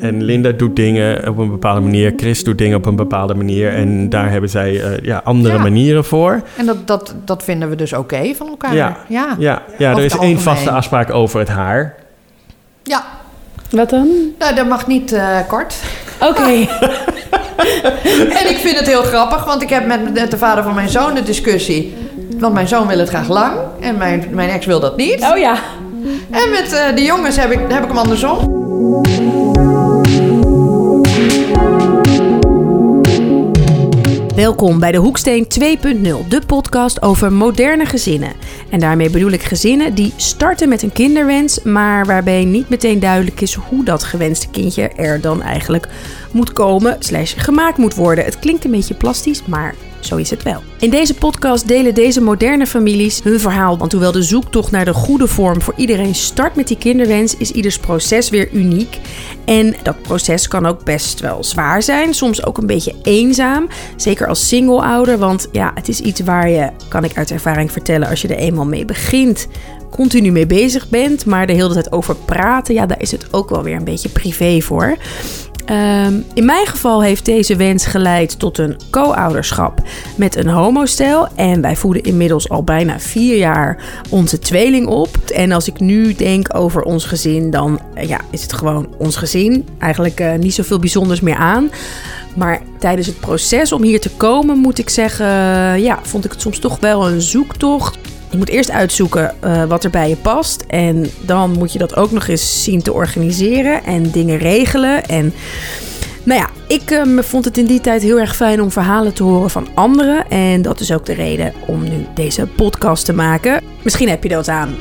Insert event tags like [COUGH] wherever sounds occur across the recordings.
En, en Linda doet dingen op een bepaalde manier. Chris doet dingen op een bepaalde manier. En daar hebben zij eh, ja, andere Ja. manieren voor. En dat, dat, dat vinden we dus oké van elkaar. Ja. ja. Ja, ja er is één vaste afspraak over het haar. Ja. Wat dan? Nou, dat mag niet eh, kort. Oké. [LAUGHS] [LAUGHS] En ik vind het heel grappig, want ik heb met, met de vader van mijn zoon de discussie. Want mijn zoon wil het graag lang en mijn, mijn ex wil dat niet. Oh ja. En met eh, de jongens heb ik, heb ik hem andersom. Welkom bij de Hoeksteen 2.0, de podcast over moderne gezinnen. En daarmee bedoel ik gezinnen die starten met een kinderwens, maar waarbij niet meteen duidelijk is hoe dat gewenste kindje er dan eigenlijk moet komen, slash gemaakt moet worden. Het klinkt een beetje plastisch, maar zo is het wel. In deze podcast delen deze moderne families hun verhaal. Want hoewel de zoektocht naar de goede vorm voor iedereen start met die kinderwens, is ieders proces weer uniek. En dat proces kan ook best wel zwaar zijn, soms ook een beetje eenzaam. Zeker als single-ouder, want ja, het is iets waar je, kan ik uit ervaring vertellen, als je er eenmaal mee begint, continu mee bezig bent. Maar de hele tijd over praten, ja, daar is het ook wel weer een beetje privé voor. Ehm, in mijn geval heeft deze wens geleid tot een co-ouderschap met een homostel. En wij voeden inmiddels al bijna vier jaar onze tweeling op. En als ik nu denk over ons gezin, dan eh, ja, is het gewoon ons gezin. Eigenlijk eh, niet zoveel bijzonders meer aan. Maar tijdens het proces om hier te komen, moet ik zeggen, ja, vond ik het soms toch wel een zoektocht. Je moet eerst uitzoeken eh, wat er bij je past. En dan moet je dat ook nog eens zien te organiseren en dingen regelen. En nou ja, ik eh, vond het in die tijd heel erg fijn om verhalen te horen van anderen. En dat is ook de reden om nu deze podcast te maken. Misschien heb je dat aan.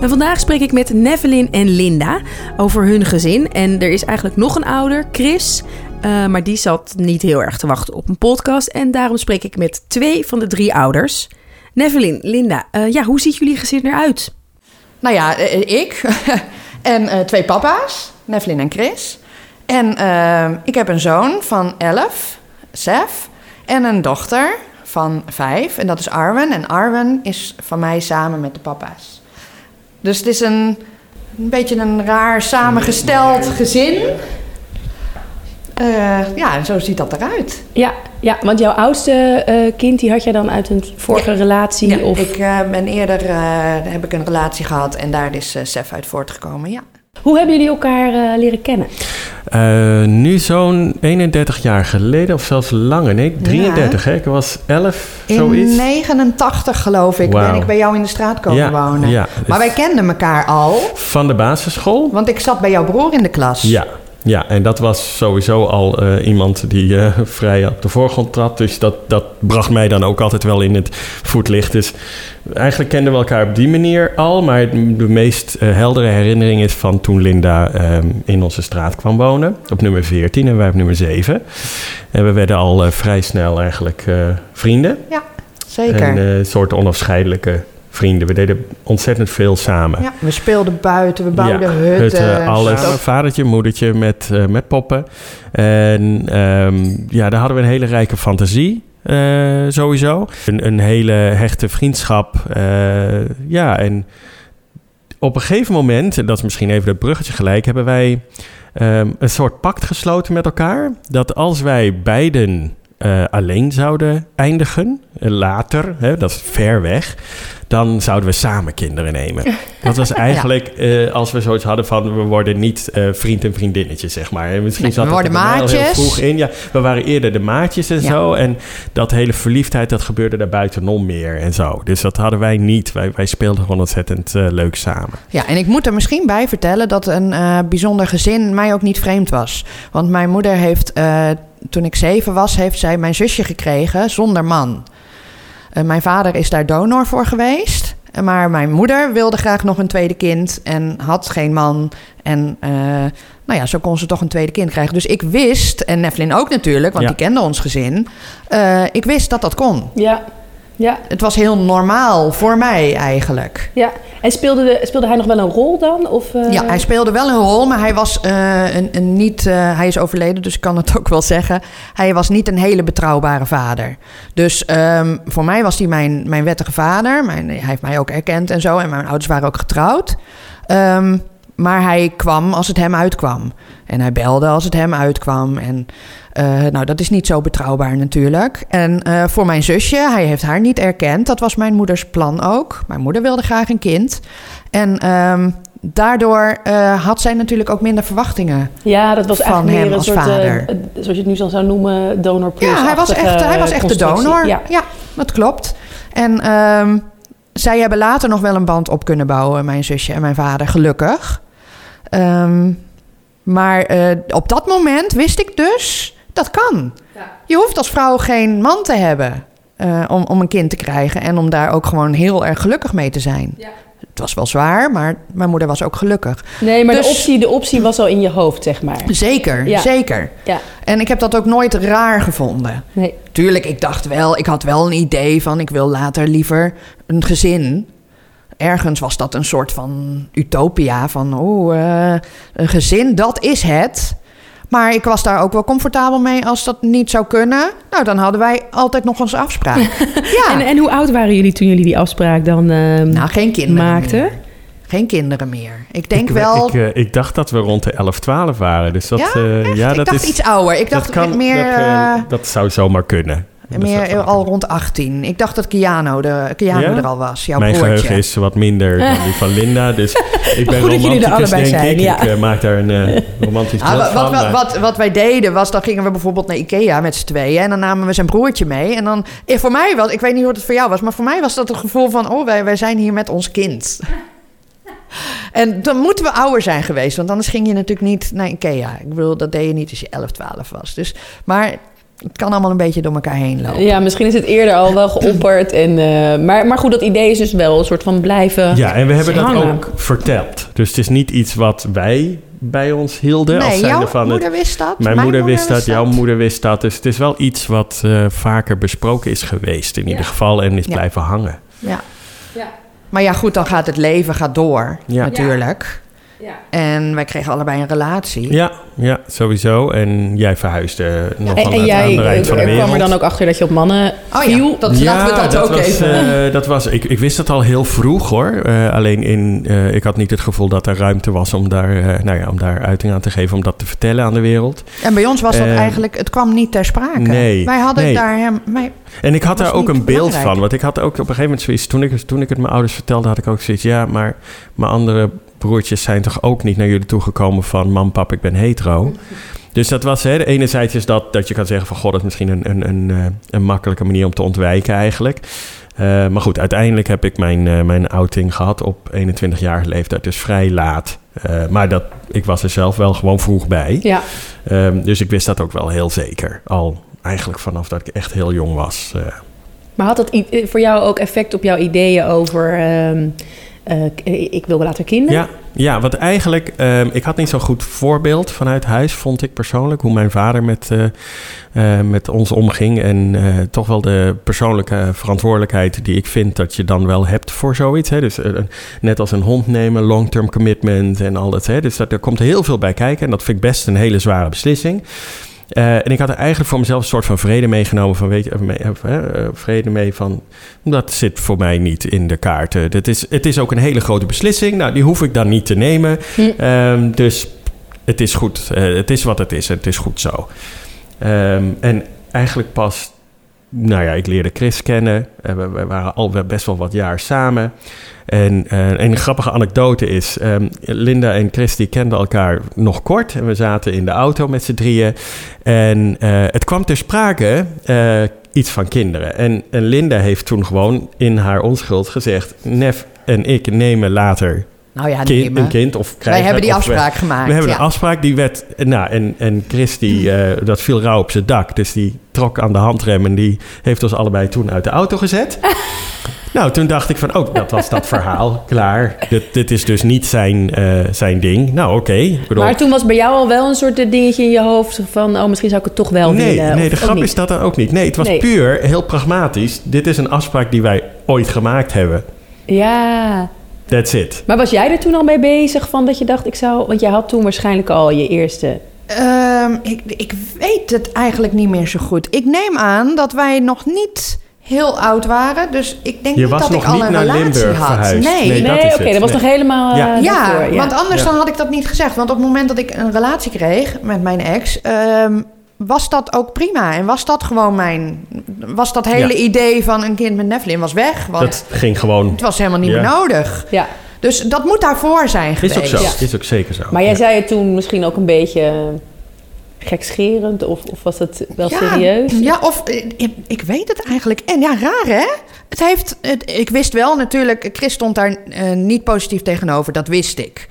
En vandaag spreek ik met Nevelin en Linda over hun gezin. En er is eigenlijk nog een ouder, Chris. Eh, maar die zat niet heel erg te wachten op een podcast. En daarom spreek ik met twee van de drie ouders. Nevelin, Linda, eh, ja, hoe ziet jullie gezin eruit? Nou ja, eh, ik [LAUGHS] en eh, twee papa's, Nevelin en Chris. En ik heb een zoon van 11, Sef. En een dochter van 5, en dat is Arwen. En Arwen is van mij samen met de papa's. Dus het is een, een beetje een raar samengesteld gezin. Eh, ja, en zo ziet dat eruit. Ja, ja want jouw oudste eh, kind, die had jij dan uit een vorige relatie? Ja, of... Ik eh, ben eerder eh, heb ik een relatie gehad en daar is eh, Sef uit voortgekomen. Ja. Hoe hebben jullie elkaar eh, leren kennen? Eh, nu zo'n 31 jaar geleden, of zelfs langer. Nee, 33 hè? Ik was 11, In zoiets. 89 geloof ik ben ik bij jou in de straat komen Ja, wonen. ja, maar dus- wij kenden elkaar al, Van de basisschool. want ik zat bij jouw broer in de klas. Ja, ja, en dat was sowieso al eh, iemand die eh, vrij op de voorgrond trad. Dus dat, dat bracht mij dan ook altijd wel in het voetlicht. Dus eigenlijk kenden we elkaar op die manier al. Maar de meest eh, heldere herinnering is van toen Linda ehm, in onze straat kwam wonen. Op nummer 14 en wij op nummer 7. En we werden al vrij snel eigenlijk vrienden. Ja, zeker. En een soort onafscheidelijke vrienden. We deden ontzettend veel samen. ja, we speelden buiten, we bouwden Ja, hutten. alles. Zo. Vadertje, moedertje met, eh, met poppen. En ehm, ja, daar hadden we een hele rijke fantasie. eh, sowieso. Een, een hele hechte vriendschap. eh, ja, en op een gegeven moment, en dat is misschien even het bruggetje gelijk, hebben wij ehm, een soort pact gesloten met elkaar. Dat als wij beiden eh, alleen zouden eindigen, eh, later, hè, dat is ver weg, dan zouden we samen kinderen nemen. [LAUGHS] Dat was eigenlijk eh, als we zoiets hadden van we worden niet eh, vriend en vriendinnetje, zeg maar. En misschien Nee, zat we worden wel heel maatjes. vroeg in. Ja, we waren eerder de maatjes en Ja. zo. En dat hele verliefdheid, dat gebeurde daar buitenom meer en zo. Dus dat hadden wij niet. Wij, wij speelden gewoon ontzettend leuk samen. Ja, en ik moet er misschien bij vertellen dat een bijzonder gezin mij ook niet vreemd was. Want mijn moeder heeft, toen ik zeven was, heeft zij mijn zusje gekregen zonder man. Eh, mijn vader is daar donor voor geweest. Maar mijn moeder wilde graag nog een tweede kind en had geen man. En eh, nou ja, zo kon ze toch een tweede kind krijgen. Dus ik wist, en Nevelin ook natuurlijk, want Ja. die kende ons gezin. eh, ik wist dat dat kon. Ja, ja, Het was heel normaal voor mij eigenlijk. ja. En speelde, de, speelde hij nog wel een rol dan? Of, eh, Ja, hij speelde wel een rol, maar hij was eh, een, een niet. eh, hij is overleden, dus ik kan het ook wel zeggen. Hij was niet een hele betrouwbare vader. Dus ehm, voor mij was hij mijn, mijn wettige vader. Mijn, hij heeft mij ook erkend en zo. En mijn ouders waren ook getrouwd. Ehm, maar hij kwam als het hem uitkwam. En hij belde als het hem uitkwam. En eh, nou, dat is niet zo betrouwbaar natuurlijk. En eh, voor mijn zusje, hij heeft haar niet erkend. Dat was mijn moeders plan ook. Mijn moeder wilde graag een kind. En ehm, daardoor eh, had zij natuurlijk ook minder verwachtingen. Ja, dat was Van eigenlijk hem meer een als soort, vader. zoals je het nu zo zou noemen, donor plus. Ja, hij was echt, hij was echt de donor. Ja. Ja. dat klopt. En ehm, zij hebben later nog wel een band op kunnen bouwen, mijn zusje en mijn vader, gelukkig. Ehm, maar eh, op dat moment wist ik dus, dat kan. Je hoeft als vrouw geen man te hebben eh, om, om een kind te krijgen en om daar ook gewoon heel erg gelukkig mee te zijn. Het was wel zwaar, maar mijn moeder was ook gelukkig. Nee, maar Dus- de, optie, de optie was al in je hoofd, zeg maar. Zeker, Ja. zeker. Ja. En ik heb dat ook nooit raar gevonden. Nee. Tuurlijk, ik dacht wel, ik had wel een idee van ik wil later liever een gezin. Ergens was dat een soort van utopia van oh, een gezin, dat is het. Maar ik was daar ook wel comfortabel mee als dat niet zou kunnen. Nou, dan hadden wij altijd nog onze afspraak. [LAUGHS] ja, En, en hoe oud waren jullie toen jullie die afspraak dan ehm, nou geen kinderen maakten? meer. Geen kinderen meer. Ik denk ik, wel... Ik, eh, ik dacht dat we rond de 11, 12 waren. Dus dat, ja, eh, echt? ja, ik dat dacht is, iets ouder. Ik dacht dat kan, meer... dat, dat zou zomaar kunnen. Meer al rond 18. Ik dacht dat Keanu, de, Keanu Ja? er al was, jouw Mijn broertje. geheugen is wat minder dan die van Linda. Dus [LAUGHS] ik ben Goed dat jullie er allebei zijn, ik. ja. Ik eh, maak daar een eh, [LAUGHS] romantisch Ah, wat, wat, van. wat, maar- wat, wat wij deden was, dan gingen we bijvoorbeeld naar Ikea met z'n tweeën. En dan namen we zijn broertje mee. En dan, eh, voor mij was, ik weet niet hoe het voor jou was, maar voor mij was dat het gevoel van, oh, wij, wij zijn hier met ons kind. [LAUGHS] En dan moeten we ouder zijn geweest, want anders ging je natuurlijk niet naar Ikea. Ik bedoel, dat deed je niet als je 11, 12 was. Dus, maar het kan allemaal een beetje door elkaar heen lopen. Ja, misschien is het eerder al wel geopperd. En, eh, maar, maar goed, dat idee is dus wel een soort van blijven Ja, en we hebben dat ook verteld. Dus het is niet iets wat wij bij ons hielden. Nee, jouw van moeder het, wist dat. Mijn moeder wist dat, jouw moeder wist dat. Dus het is wel iets wat eh, vaker besproken is geweest in ieder geval. En is Ja. blijven hangen. Ja. Ja. Maar ja, goed, dan gaat het leven gaat door, Ja. natuurlijk. Ja. En wij kregen allebei een relatie. Ja, ja, sowieso. En jij verhuisde nog En, aan en het jij andere eind eh, van de wereld. kwam er dan ook achter dat je op mannen Oh viel. ja, dat, laten we dat, ook was, even... eh, dat was, ik, ik wist dat al heel vroeg hoor. Eh, alleen in, eh, ik had niet het gevoel dat er ruimte was om daar, nou ja, om daar uiting aan te geven, om dat te vertellen aan de wereld. En bij ons was dat eigenlijk, het kwam niet ter sprake. nee, Wij hadden nee. daar hem. Wij, En ik had daar ook een beeld belangrijk. van. Want ik had ook op een gegeven moment zoiets. Toen ik, toen ik het mijn ouders vertelde, had ik ook zoiets. Ja, maar mijn andere broertjes zijn toch ook niet naar jullie toegekomen van... Mam, pap, ik ben hetero. Dus dat was, hè, enerzijds is dat, dat je kan zeggen van... God, dat is misschien een, een, een, eh, een makkelijke manier om te ontwijken eigenlijk. Eh, maar goed, uiteindelijk heb ik mijn, eh, mijn outing gehad op 21-jarige leeftijd. Dus vrij laat. Maar dat, ik was er zelf wel gewoon vroeg bij. Ja. Ehm, dus ik wist dat ook wel heel zeker. Al eigenlijk vanaf dat ik echt heel jong was. Maar had dat voor jou ook effect op jouw ideeën over... ehm, eh, k- ik wil later kinderen? Ja, ja, want eigenlijk, ehm, ik had niet zo'n goed voorbeeld vanuit huis, vond ik persoonlijk, hoe mijn vader met, eh, eh, met ons omging. En eh, toch wel de persoonlijke verantwoordelijkheid die ik vind dat je dan wel hebt voor zoiets. Hè? Dus eh, net als een hond nemen, long-term commitment en al dat. Dus dat, er komt heel veel bij kijken en dat vind ik best een hele zware beslissing. Eh, en ik had er eigenlijk voor mezelf een soort van vrede meegenomen van, weet je, eh, eh, vrede mee van, dat zit voor mij niet in de kaarten. Het is, het is ook een hele grote beslissing. Nou, die hoef ik dan niet te nemen. Hm. Ehm, dus het is goed. Het is wat het is en het is goed zo. Ehm, en eigenlijk pas, nou ja, ik leerde Chris kennen. Eh, we, waren al best wel wat jaar samen. En eh, een grappige anekdote is, ehm, Linda en Chris die kenden elkaar nog kort. En we zaten in de auto met z'n drieën. En eh, het kwam ter sprake iets van kinderen. En, en Linda heeft toen gewoon in haar onschuld gezegd... Nef en ik nemen later nou ja, kind, nemen. een kind of krijgen. Wij hebben die we- afspraak gemaakt. we hebben ja. een afspraak die werd. Nou, en, en Chris, die, eh, dat viel rauw op zijn dak. Dus die trok aan de handrem en die heeft ons allebei toen uit de auto gezet. [LAUGHS] nou, toen dacht ik van, oh, dat was dat verhaal. Klaar. Dit, dit is dus niet zijn, eh, zijn ding. Nou, oké. Bedoel, Maar toen was bij jou al wel een soort eh, dingetje in je hoofd van... oh, misschien zou ik het toch wel nee, willen. nee, of de grap is dat dan ook niet. Nee, het was Nee. puur heel pragmatisch. Dit is een afspraak die wij ooit gemaakt hebben. Ja, That's it. maar was jij er toen al mee bezig van dat je dacht ik zou... want jij had toen waarschijnlijk al je eerste... Ehm, ik, ik weet het eigenlijk niet meer zo goed. Ik neem aan dat wij nog niet heel oud waren. Dus ik denk Je niet was dat nog ik al een naar relatie Limburg had. verhuisd. Nee. Nee, oké, dat, was Nee. nog helemaal eh, Ja. Ja, want anders Ja. dan had ik dat niet gezegd. Want op het moment dat ik een relatie kreeg met mijn ex... ehm, was dat ook prima. En was dat gewoon mijn... Was dat hele Ja. idee van een kind met Nephilim was weg. Want Dat ging gewoon... het was helemaal niet Ja. meer nodig. Ja. Dus dat moet daarvoor zijn geweest. Is ook zo. Ja. Is ook zeker zo. Maar jij Ja. zei het toen misschien ook een beetje gekscherend of, of was het wel Ja, serieus? Ja, of eh, ik, ik weet het eigenlijk. En ja, raar hè? Het heeft, het, ik wist wel natuurlijk, Chris stond daar eh, niet positief tegenover, dat wist ik.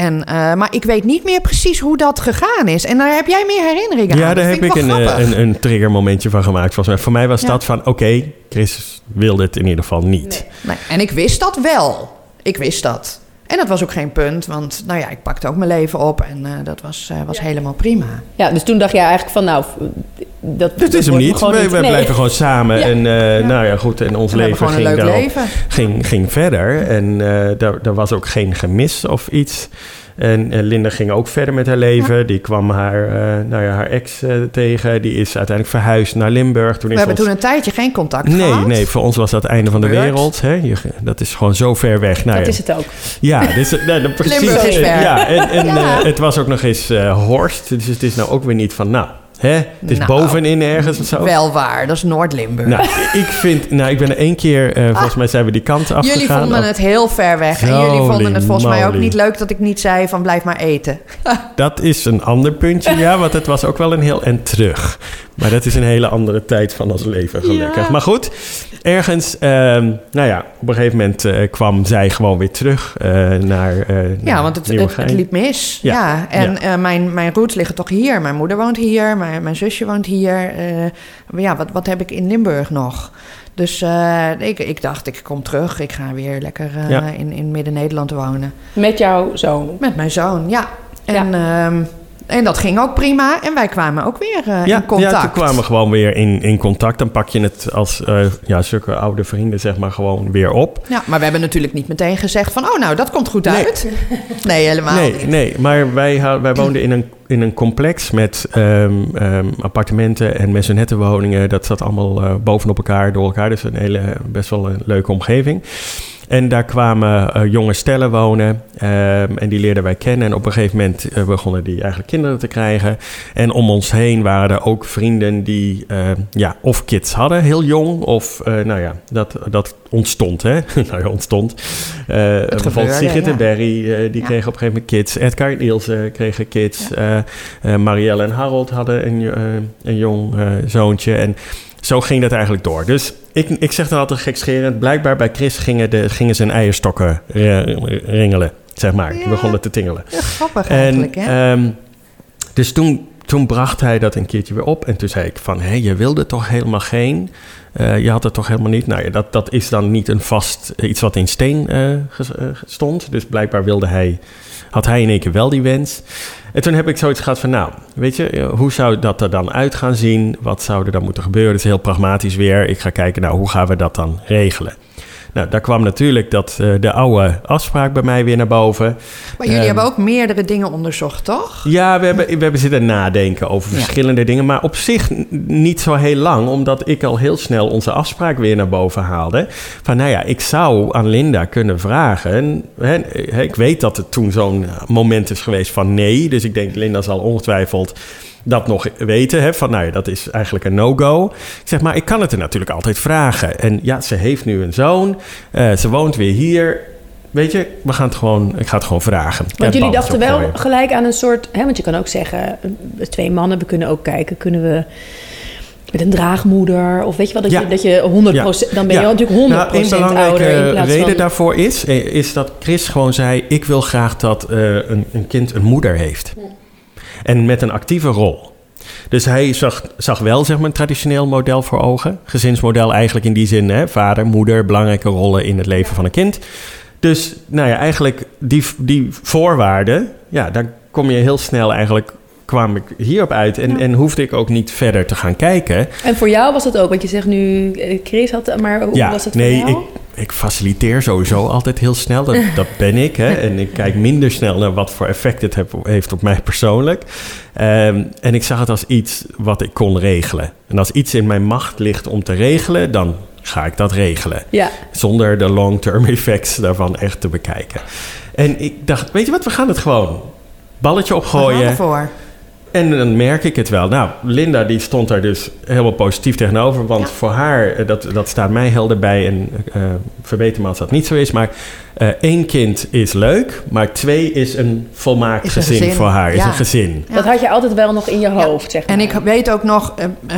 En, eh, maar ik weet niet meer precies hoe dat gegaan is. En daar heb jij meer herinneringen aan. Ja, daar heb ik een, eh, een, een triggermomentje van gemaakt. Volgens mij. Voor mij was Ja. dat van, oké, Chris wilde het in ieder geval niet. Nee, en ik wist dat wel. Ik wist dat. En dat was ook geen punt, want nou ja, ik pakte ook mijn leven op en eh, dat was, eh, was helemaal prima. Ja, dus toen dacht jij eigenlijk van nou, dat, Dit is hem wordt niet. gewoon Wij, wij Nee. blijven gewoon samen. Ja. En eh, nou ja, goed. En ons leven ging, leuk daarop- leven. ging, ging verder. En eh daar, daar was ook geen gemis of iets. En eh, Linda ging ook verder met haar leven. Die kwam haar, eh, nou ja, haar ex eh, tegen. Die is uiteindelijk verhuisd naar Limburg. Toen We is hebben ons- toen een tijdje geen contact Nee, gehad. nee, voor ons was dat het einde van de wereld. Hè? Je, dat is gewoon zo ver weg. Nou, Dat ja. is het ook. Ja, dus, precies. Limburg is ver. Ja, en, en Ja. het was ook nog eens eh, Horst. Dus het is nou ook weer niet van, nou, hè, het is Nou, bovenin ergens of zo. Wel waar, dat is Noord-Limburg. Nou, ik vind, nou, ik ben er één keer, eh, volgens mij zijn we die kant afgegaan. Jullie vonden het heel ver weg. En jullie vonden het volgens mij ook niet leuk dat ik niet zei van blijf maar eten. [LAUGHS] Dat is een ander puntje, ja, want het was ook wel een heel en terug. Maar dat is een hele andere tijd van ons leven, gelukkig. Ja. Maar goed, ergens, ehm, nou ja, op een gegeven moment eh, kwam zij gewoon weer terug eh, naar eh Ja, naar want het, het, liep mis. Ja, Ja, en ja. eh, mijn, mijn roots liggen toch hier. Mijn moeder woont hier, mijn, mijn zusje woont hier. Eh, ja, wat, wat heb ik in Limburg nog? Dus eh, ik, ik dacht, ik kom terug. Ik ga weer lekker eh, Ja. in, in Midden-Nederland wonen. Met jouw zoon. Met mijn zoon, ja. En, ehm, en dat ging ook prima. En wij kwamen ook weer eh, ja, in contact. Ja, toen kwamen we gewoon weer in, in contact. Dan pak je het als eh, ja, zulke oude vrienden, zeg maar, gewoon weer op. Ja, maar we hebben natuurlijk niet meteen gezegd van... oh, nou, dat komt goed uit. Nee, [LAUGHS] helemaal nee, niet. nee, maar wij, wij woonden in een, in een complex met ehm, ehm, appartementen en maisonettenwoningen. Dat zat allemaal eh, bovenop elkaar, door elkaar. Dus een hele, best wel een leuke omgeving. En daar kwamen eh, jonge stellen wonen ehm, en die leerden wij kennen. En op een gegeven moment eh, begonnen die eigenlijk kinderen te krijgen. En om ons heen waren er ook vrienden die ehm, ja, of kids hadden, heel jong. Of eh, nou ja, dat, dat ontstond hè. [LAUGHS] nou ja, ontstond. Bijvoorbeeld Sigrid en ja. Berry, eh, die Ja. kregen op een gegeven moment kids. Edgar en Ilse kregen kids. Marielle en Harold hadden een, een jong zoontje. En zo ging dat eigenlijk door. Dus ik, ik zeg dan altijd gekscherend. Blijkbaar bij Chris gingen, de, gingen zijn eierstokken ringelen, zeg maar. Die Ja. begonnen te tingelen. Ja, grappig En, eigenlijk, hè? ehm, dus toen, toen bracht hij dat een keertje weer op. En toen zei ik van, hé, je wilde toch helemaal geen... eh, je had het toch helemaal niet? Nou ja, dat, dat is dan niet een vast iets wat in steen eh, eh, stond. Dus blijkbaar wilde hij, had hij in één keer wel die wens. En toen heb ik zoiets gehad van, nou, weet je, eh, hoe zou dat er dan uit gaan zien? Wat zou er dan moeten gebeuren? Het is heel pragmatisch weer. Ik ga kijken, nou, hoe gaan we dat dan regelen? Nou, daar kwam natuurlijk dat, eh, de oude afspraak bij mij weer naar boven. Maar jullie ehm, hebben ook meerdere dingen onderzocht, toch? Ja, we hebben, we hebben zitten nadenken over Ja. verschillende dingen. Maar op zich niet zo heel lang. Omdat ik al heel snel onze afspraak weer naar boven haalde. Van nou ja, ik zou aan Linda kunnen vragen. Hè, ik weet dat het toen zo'n moment is geweest van nee. Dus ik denk Linda zal ongetwijfeld dat nog weten. Hè, van nou ja, dat is eigenlijk een no-go. Ik zeg maar, ik kan het er natuurlijk altijd vragen. En ja, ze heeft nu een zoon. Eh, ze woont weer hier. Weet je, we gaan het gewoon, ik ga het gewoon vragen. Want jullie dachten wel gelijk aan een soort... Hè, want je kan ook zeggen, eh, twee mannen, we kunnen ook kijken... kunnen we met een draagmoeder... of weet je wel, dat, Ja. je, dat je 100%... dan ben je Ja. natuurlijk 100% Nou, een belangrijke ouder in plaats reden van... daarvoor is, eh, is dat Chris gewoon zei: Ik wil graag dat eh, een, een kind een moeder heeft. En met een actieve rol. Dus hij zag, zag wel zeg maar, een traditioneel model voor ogen. Gezinsmodel eigenlijk in die zin: hè, vader, moeder, belangrijke rollen in het leven van een kind. Dus nou ja, eigenlijk die, die voorwaarden, ja, daar kom je heel snel eigenlijk. kwam ik hierop uit en, en hoefde ik ook niet verder te gaan kijken. En voor jou was het ook, want je zegt nu... eh, Chris had... Maar hoe Ja, was het nee, voor jou? ik, ik faciliteer sowieso altijd heel snel. Dat, [LAUGHS] dat ben ik. Hè? En ik kijk minder snel naar wat voor effect het heb- heeft op mij persoonlijk. Ehm, en ik zag het als iets wat ik kon regelen. En als iets in mijn macht ligt om te regelen, dan ga ik dat regelen. Ja. Zonder de long-term [LAUGHS] effects daarvan echt te bekijken. En ik dacht, weet je wat, we gaan het gewoon balletje We gaan opgooien. ervoor. En dan merk ik het wel. Nou, Linda die stond daar dus helemaal positief tegenover. Want Ja. voor haar, eh, dat, dat staat mij helder bij. En eh verbeter me als dat niet zo is. Maar eh, één kind is leuk. Maar twee is een volmaakt Is een gezin, voor haar. Is een gezin. Ja. Dat had je altijd wel nog in je hoofd, zeg maar. En ik weet ook nog,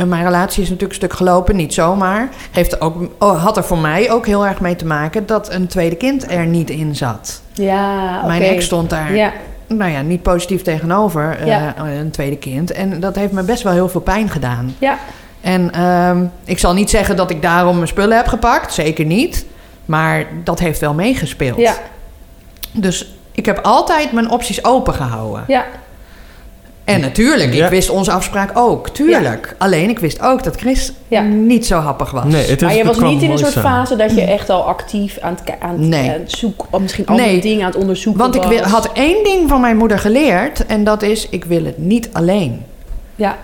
mijn relatie is natuurlijk een stuk gelopen, niet zomaar. Heeft ook, oh, had er voor mij ook heel erg mee te maken dat een tweede kind er niet in zat. Ja, oké. Mijn ex stond daar, Ja, nou ja, niet positief tegenover eh, Ja. een tweede kind. En dat heeft me best wel heel veel pijn gedaan. ja. En ehm, ik zal niet zeggen dat ik daarom mijn spullen heb gepakt, zeker niet. Maar dat heeft wel meegespeeld. Ja, Dus ik heb altijd mijn opties open gehouden. ja. En natuurlijk, Ja. ik wist onze afspraak ook, tuurlijk. Alleen ik wist ook dat Chris Ja. niet zo happig was. Nee, het is, Maar je het was niet in een soort fase dat je echt al actief aan het, aan het, Nee. aan het zoeken... Of misschien andere Nee. dingen aan het onderzoeken Want ik had één ding van mijn moeder geleerd en dat is, ik wil het niet alleen. Ja,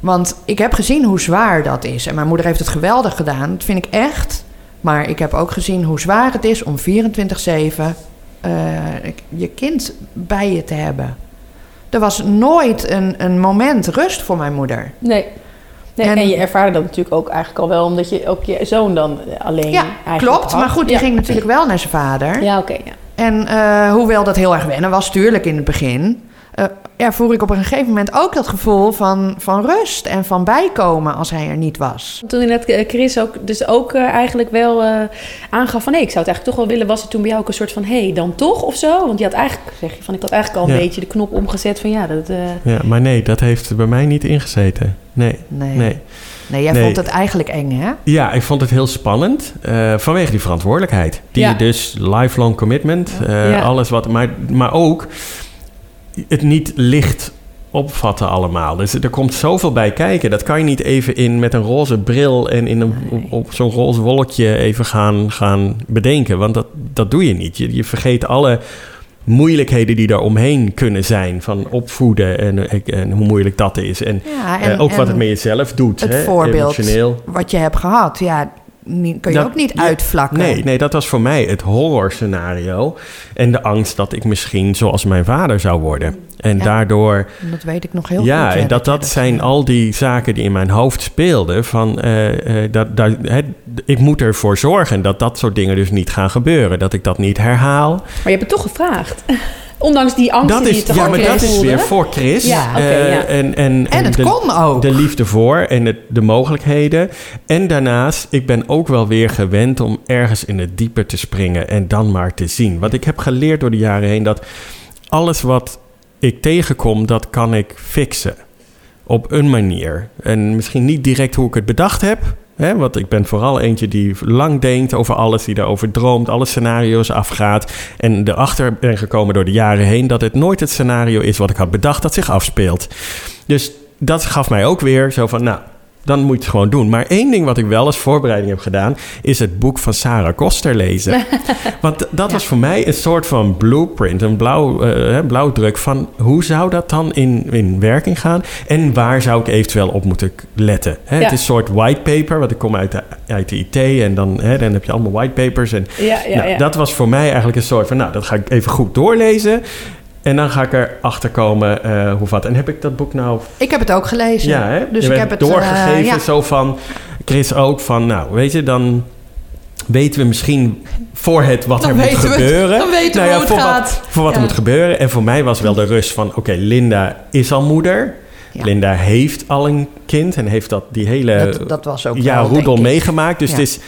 Want ik heb gezien hoe zwaar dat is. En mijn moeder heeft het geweldig gedaan, dat vind ik echt. Maar ik heb ook gezien hoe zwaar het is om 24-7 eh, je kind bij je te hebben. Er was nooit een, een moment rust voor mijn moeder. nee. nee en, En- je ervaarde dat natuurlijk ook eigenlijk al wel... omdat je ook je zoon dan alleen Ja, klopt. had. Maar goed, die ja. ging natuurlijk wel naar zijn vader. Ja, oké, ja. En eh, hoewel dat heel erg wennen was, tuurlijk in het begin... eh ervoer ik op een gegeven moment ook dat gevoel van, van rust en van bijkomen als hij er niet was. Toen net eh, Chris ook, dus ook eh, eigenlijk wel eh, aangaf van... nee, ik zou het eigenlijk toch wel willen... was er toen bij jou ook een soort van... hé, hey, dan toch of zo? Want je had eigenlijk, zeg je van... ik had eigenlijk al een Ja. beetje de knop omgezet van... ja, dat... eh, Ja, maar nee, dat heeft bij mij niet ingezeten. Nee, Nee, nee. nee jij Nee. vond het eigenlijk eng, hè? Ja, ik vond het heel spannend eh, vanwege die verantwoordelijkheid. Die Ja. dus lifelong commitment, eh, Ja. alles wat, maar, maar ook het niet licht opvatten allemaal. Dus er komt zoveel bij kijken. Dat kan je niet even in met een roze bril en in een, op, zo'n roze wolkje even gaan, gaan bedenken. Want dat, dat doe je niet. Je, je vergeet alle moeilijkheden die daar omheen kunnen zijn. Van opvoeden en, en hoe moeilijk dat is. En, Ja, eh, ook wat het met jezelf doet. het hè, voorbeeld Emotioneel. wat je hebt gehad, ja, niet, kun je Dat- ook niet ja, uitvlakken. Nee, nee, dat was voor mij het horrorscenario. En de angst dat ik misschien zoals mijn vader zou worden. En Ja. daardoor, Dat weet ik nog heel ja, goed. en dat, dat zijn al die zaken die in mijn hoofd speelden. Van, eh, eh, dat, dat, hè, ik moet ervoor zorgen dat dat soort dingen dus niet gaan gebeuren. Dat ik dat niet herhaal. Maar je hebt het toch gevraagd. [LAUGHS] Ondanks die angst Dat die je is, ja, maar dat is voelde. weer voor Chris. Ja, Eh, ja. En, en, En het de, kon ook. de liefde voor en het, de mogelijkheden. En daarnaast, ik ben ook wel weer gewend om ergens in het diepe te springen en dan maar te zien. Want ik heb geleerd door de jaren heen dat alles wat ik tegenkom, dat kan ik fixen. Op een manier. En misschien niet direct hoe ik het bedacht heb. Hè, want ik ben vooral eentje die lang denkt over alles, die daarover droomt, alle scenario's afgaat. En erachter ben gekomen door de jaren heen dat het nooit het scenario is wat ik had bedacht dat zich afspeelt. Dus dat gaf mij ook weer zo van, nou, dan moet je het gewoon doen. Maar één ding wat ik wel als voorbereiding heb gedaan, is het boek van Sarah Koster lezen. [LAUGHS] Want dat was voor mij een soort van blueprint, een blauw, hè, blauwdruk van hoe zou dat dan in, in werking gaan en waar zou ik eventueel op moeten letten. Hè, Ja. Het is een soort whitepaper, want ik kom uit de, uit de IT en dan, hè, dan heb je allemaal whitepapers. En Ja, nou, dat was voor mij eigenlijk een soort van, nou, dat ga ik even goed doorlezen. En dan ga ik erachter komen eh, hoe wat. En heb ik dat boek nou Ik heb het ook gelezen. ja, hè? Dus je ik heb het doorgegeven eh, ja. zo van Chris ook van, nou, weet je, dan weten we misschien voor het wat Dan er moet het. gebeuren. Dan weten we Nou ja, hoe het voor gaat. Wat, voor wat er moet gebeuren. En voor mij was wel de rust van, oké, Linda is al moeder. Ja. Linda heeft al een kind en heeft dat die hele Dat, dat was ook ja, wel, roedel meegemaakt. Dus Ja. het is,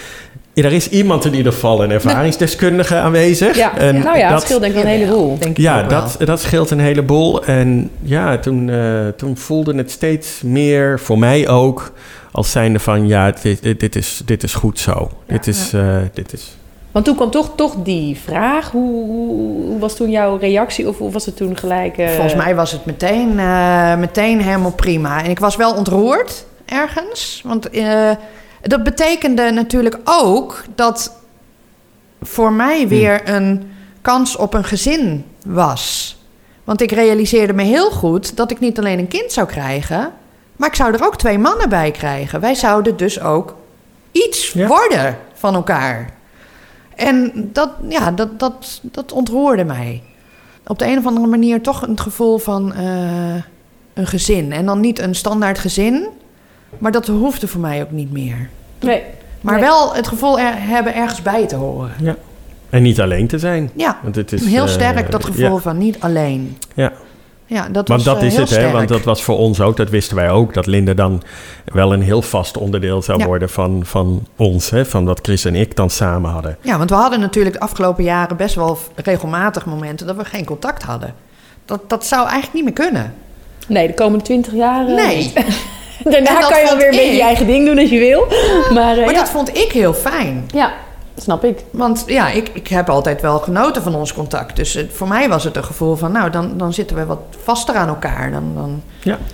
er is iemand in ieder geval, een ervaringsdeskundige aanwezig. Ja, En nou ja, dat- dat scheelt denk ik een heleboel. Denk ik ja, wel. dat, dat scheelt een heleboel. En ja, toen, eh, toen voelde het steeds meer, voor mij ook, als zijnde van... ja, dit, dit, dit is, dit is goed zo. dit, is, eh, dit is... Want toen kwam toch, toch die vraag. Hoe, hoe, hoe was toen jouw reactie? Of hoe was het toen gelijk... eh, Volgens mij was het meteen, eh, meteen helemaal prima. En ik was wel ontroerd ergens. Want eh, dat betekende natuurlijk ook dat voor mij weer een kans op een gezin was. Want ik realiseerde me heel goed dat ik niet alleen een kind zou krijgen, maar ik zou er ook twee mannen bij krijgen. Wij zouden dus ook iets Ja. worden van elkaar. En dat, ja, dat, dat, dat ontroerde mij. Op de een of andere manier toch het gevoel van eh, een gezin. En dan niet een standaard gezin, maar dat hoefde voor mij ook niet meer. Nee. Maar Nee. wel het gevoel er, hebben ergens bij te horen. Ja. En niet alleen te zijn. Ja, Want het is, heel eh, sterk dat gevoel ja. van niet alleen. Ja. Ja, dat Want was dat eh, is heel het, hè? Want dat was voor ons ook, dat wisten wij ook, dat Linda dan wel een heel vast onderdeel zou Ja. worden van, van ons, hè? Van wat Chris en ik dan samen hadden. Ja, want we hadden natuurlijk de afgelopen jaren best wel regelmatig momenten dat we geen contact hadden. Dat, dat zou eigenlijk niet meer kunnen. Nee, de komende twintig jaar... eh, Nee. [LAUGHS] Daarna kan je alweer een beetje je eigen ding doen als je wil. Maar, eh, Maar ja. dat vond ik heel fijn. ja, snap ik. Want ja, ik, ik heb altijd wel genoten van ons contact. Dus het- voor mij was het een gevoel van, nou, dan, dan zitten we wat vaster aan elkaar. Dan, dan...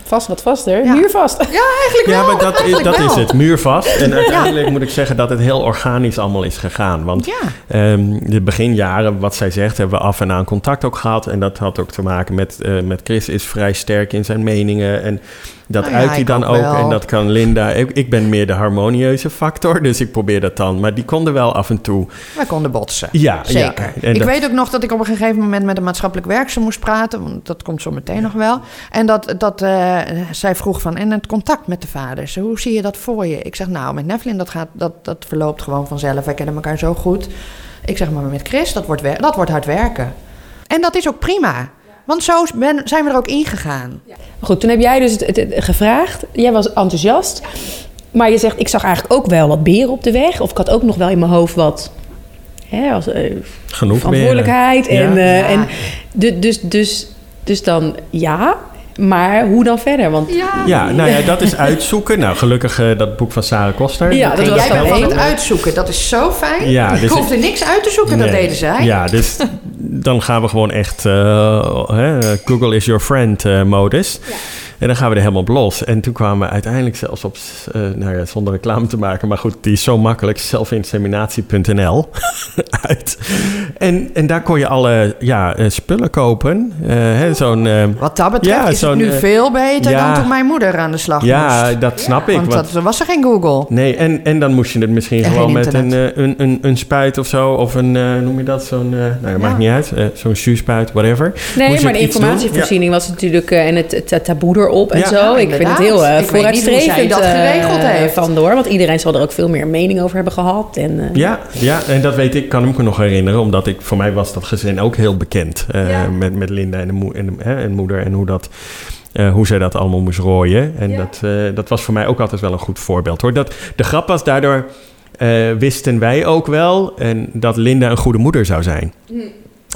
Vast wat vaster. Ja. Muurvast. Eigenlijk Ja, wel. maar dat, is, eigenlijk dat wel. is het, muurvast. En uiteindelijk moet ik zeggen dat het heel organisch allemaal is gegaan. Want Ja, Ehm, de beginjaren, wat zij zegt, hebben we af en aan contact ook gehad. En dat had ook te maken met, eh, met Chris is vrij sterk in zijn meningen. En dat Nou ja, uit hij dan ook wel. En dat kan Linda. Ik, ik ben meer de harmonieuze factor, dus ik probeer dat dan. Maar die konden wel af en toe. wij konden botsen. Ja, Zeker. ja. Ik dat- weet ook nog dat ik op een gegeven moment met een maatschappelijk werkster moest praten. Want dat komt zo meteen nog wel. En dat, dat eh, zij vroeg van, en het contact met de vaders, hoe zie je dat voor je? Ik zeg, nou, met Nevlin, dat, gaat, dat, dat verloopt gewoon vanzelf. Wij kennen elkaar zo goed. Ik zeg, maar met Chris, dat wordt, dat wordt hard werken. En dat is ook prima. Want zo ben, zijn we er ook ingegaan. Goed, toen heb jij dus het, het- het gevraagd. Jij was enthousiast. Maar je zegt, ik zag eigenlijk ook wel wat beren op de weg. Of ik had ook nog wel in mijn hoofd wat... Hè, als, eh, genoeg verantwoordelijkheid. beren. En, Ja. eh, Ja. en du- dus, dus, dus dan ja, maar hoe dan verder? Want Ja, [LAUGHS] nou ja, dat is uitzoeken. Nou, gelukkig eh, dat boek van Sarah Koster. Ja, dat was jij wel bent het uitzoeken. Dat is zo fijn. Ja, ik dus hoefde niks uit te zoeken, dat deden zij. Ja, dus dan gaan we gewoon echt eh, hè, Google is your friend eh, modus. En dan gaan we er helemaal op los. En toen kwamen we uiteindelijk zelfs op, eh, nou ja, zonder reclame te maken, maar goed, die is zo makkelijk, zelfinseminatie.nl [LAUGHS] uit. En, en daar kon je alle ja, eh, spullen kopen. Eh, hè, zo'n, eh, Wat dat betreft Ja, is het zo'n, nu veel beter ja. dan toen mijn moeder aan de slag ja, moest. dat snap ik. Want want- dat, er was er geen Google. Nee, en, en dan moest je het misschien En gewoon met een, een, een, een spuit of zo. Of een, eh, noem je dat? Zo'n, eh, nou, dat maakt niet uit. eh, zo'n spuit, whatever. Nee, maar de informatievoorziening was natuurlijk... en het, het taboe erop en Ja. zo. Ja, ik vind het heel eh, zij vooruitstrevend dat eh, geregeld heeft. vandoor. Want iedereen zal er ook veel meer mening over hebben gehad. En, eh, Ja, ja, en dat weet ik, kan ik me nog herinneren. Omdat ik, voor mij was dat gezin ook heel bekend. eh, Ja. met, met Linda en, de moe, en, de, hè, en moeder. En hoe, dat, eh, hoe zij dat allemaal moest rooien. En Ja. dat, eh, dat was voor mij ook altijd wel een goed voorbeeld. Hoor. Dat, de grap was, daardoor eh, wisten wij ook wel... En dat Linda een goede moeder zou zijn.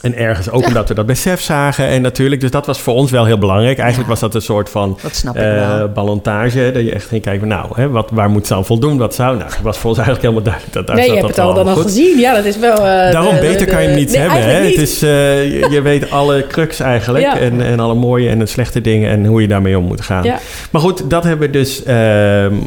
En ergens ook omdat we dat besef zagen. En natuurlijk, dus dat was voor ons wel heel belangrijk. Eigenlijk Ja. was dat een soort van ik eh ballontage. Dat je echt ging kijken, nou, hè, wat, waar moet ze aan voldoen? Wat zou? Nou, het was voor ons eigenlijk helemaal duidelijk. Dat daar nee, je hebt dat het al dan al gezien. Ja, dat is wel... eh, Daarom de- beter de- kan je hem niet nee, hebben. Hè? Het is, eh, je, je weet alle crux eigenlijk. Ja. En, en alle mooie en de slechte dingen. En hoe je daarmee om moet gaan. Maar goed, dat hebben we dus ehm,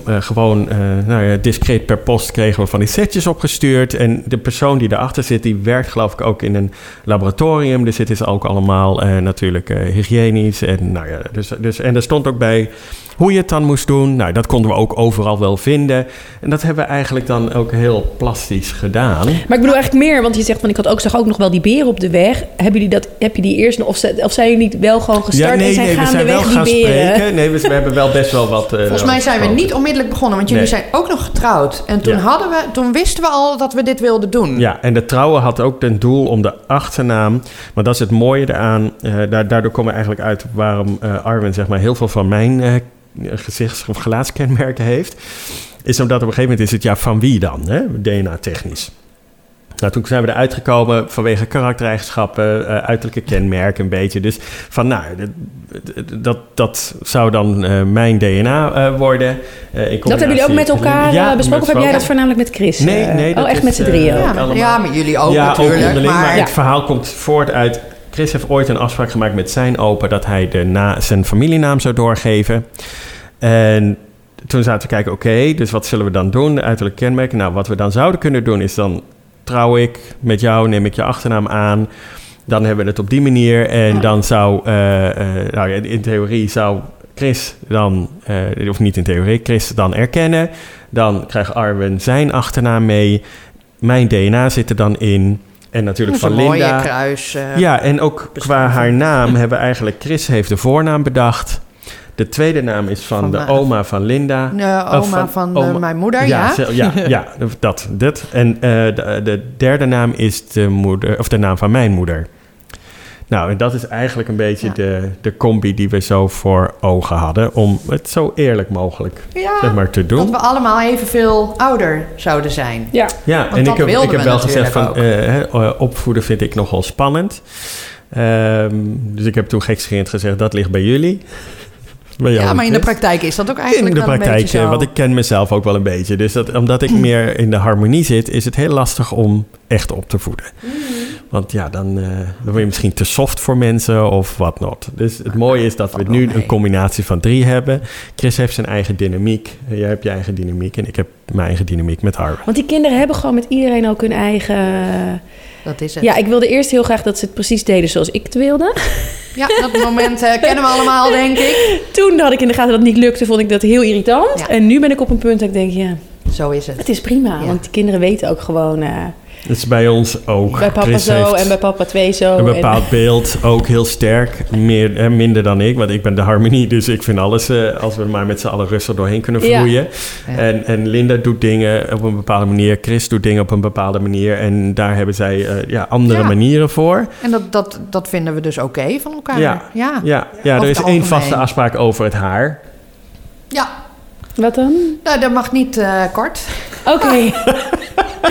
eh, gewoon nou ja, discreet per post kregen we van die setjes opgestuurd. En de persoon die erachter zit, die werkt geloof ik ook in een laboratorium. Dus het is ook allemaal eh, natuurlijk eh, hygiënisch. En, nou ja, dus, dus, en er stond ook bij hoe je het dan moest doen. Nou, dat konden we ook overal wel vinden. En dat hebben we eigenlijk dan ook heel plastisch gedaan. Maar ik bedoel eigenlijk meer, want je zegt van ik had ook, zag ook nog wel die beren op de weg. Hebben jullie dat, heb je die eerst nog, of, of zijn jullie niet wel gewoon gestart en zijn we zijn wel die gaan beren? spreken. Nee, we, we hebben wel best wel wat. eh, Volgens mij zijn we niet onmiddellijk begonnen, want jullie Nee. zijn ook nog getrouwd. En toen, Ja. hadden we, toen wisten we al dat we dit wilden doen. Ja, en de trouwe had ook ten doel om de achternaam. Maar dat is het mooie eraan. eh, daar, daardoor komen we eigenlijk uit waarom eh, Arwen zeg maar, heel veel van mijn eh, gezichts- of gelaatskenmerken heeft. Is omdat op een gegeven moment is het ja, van wie dan? hè? DNA-technisch. Nou, toen zijn we eruit gekomen vanwege karaktereigenschappen, eh, uiterlijke kenmerken een beetje. Dus van, nou, dat, dat, dat zou dan eh, mijn DNA eh, worden. Eh, Dat hebben jullie ook met elkaar Ja, besproken? Of heb jij dat voornamelijk met Chris? Nee, nee, dat Oh, echt is, met z'n drieën? Ja, maar jullie ook ja, natuurlijk. ook. Maar, maar Ja. het verhaal komt voort uit... Chris heeft ooit een afspraak gemaakt met zijn opa... dat hij de na, zijn familienaam zou doorgeven. En toen zaten we kijken, oké, dus wat zullen we dan doen? Uiterlijk kenmerken. Nou, wat we dan zouden kunnen doen is dan... trouw ik met jou, neem ik je achternaam aan... Dan hebben we het op die manier. En dan zou, eh, eh, nou in theorie zou Chris dan, eh, of niet in theorie, Chris dan erkennen. Dan krijgt Arwen zijn achternaam mee. Mijn DNA zit er dan in. En natuurlijk is van een mooie Linda. kruis. eh, Ja, en ook qua haar naam [LAUGHS] hebben we eigenlijk... Chris heeft de voornaam bedacht. De tweede naam is van, Van de oma van Linda. de oma van, eh, oma- mijn moeder, ja. ze- ja, [LAUGHS] ja, dat, dit. En eh, de, de derde naam is de, moeder, of de naam van mijn moeder. Nou, en dat is eigenlijk een beetje Ja. de, de combi die we zo voor ogen hadden... om het zo eerlijk mogelijk Ja, zeg maar, te doen. dat we allemaal evenveel ouder zouden zijn. Ja. Ja, Want en dat ik heb, ik heb we wel gezegd van eh, hè, opvoeden vind ik nogal spannend. Ehm, dus ik heb toen gekscherend gezegd, dat ligt bij jullie. Bij jou Ja, maar in de praktijk is dat ook In eigenlijk de wel een praktijk, eh, zo. want ik ken mezelf ook wel een beetje. Dus dat, omdat ik [CLEARS THROAT] meer in de harmonie zit, is het heel lastig om echt op te voeden. Mm. Want ja, dan, eh, dan ben je misschien te soft voor mensen of wat not. Dus het mooie is dat we nu een combinatie van drie hebben. Chris heeft zijn eigen dynamiek. Jij hebt je eigen dynamiek en ik heb mijn eigen dynamiek met Harvard. Want die kinderen hebben gewoon met iedereen ook hun eigen... Dat is het. Ja, ik wilde eerst heel graag dat ze het precies deden zoals ik het wilde. Ja, dat moment eh, kennen we allemaal, denk ik. Toen had ik in de gaten dat het niet lukte, vond ik dat heel irritant. Ja. En nu ben ik op een punt dat ik denk, ja, Zo is het. het is prima. Ja. Want die kinderen weten ook gewoon... eh, Dat is bij ons ook. bij papa Chris zo heeft en bij papa twee zo. een en- bepaald beeld, ook heel sterk. Meer, eh, minder dan ik, want ik ben de harmonie. Dus ik vind alles, eh, als we maar met z'n allen rustig doorheen kunnen vloeien. Ja. En, en Linda doet dingen op een bepaalde manier. Chris doet dingen op een bepaalde manier. En daar hebben zij eh, ja, andere Ja. manieren voor. En dat, dat, dat vinden we dus oké van elkaar. Ja. Ja. Ja, ja er is één vaste afspraak over het haar. Ja. Wat dan? Nou, dat mag niet eh, kort. Oké. [LAUGHS]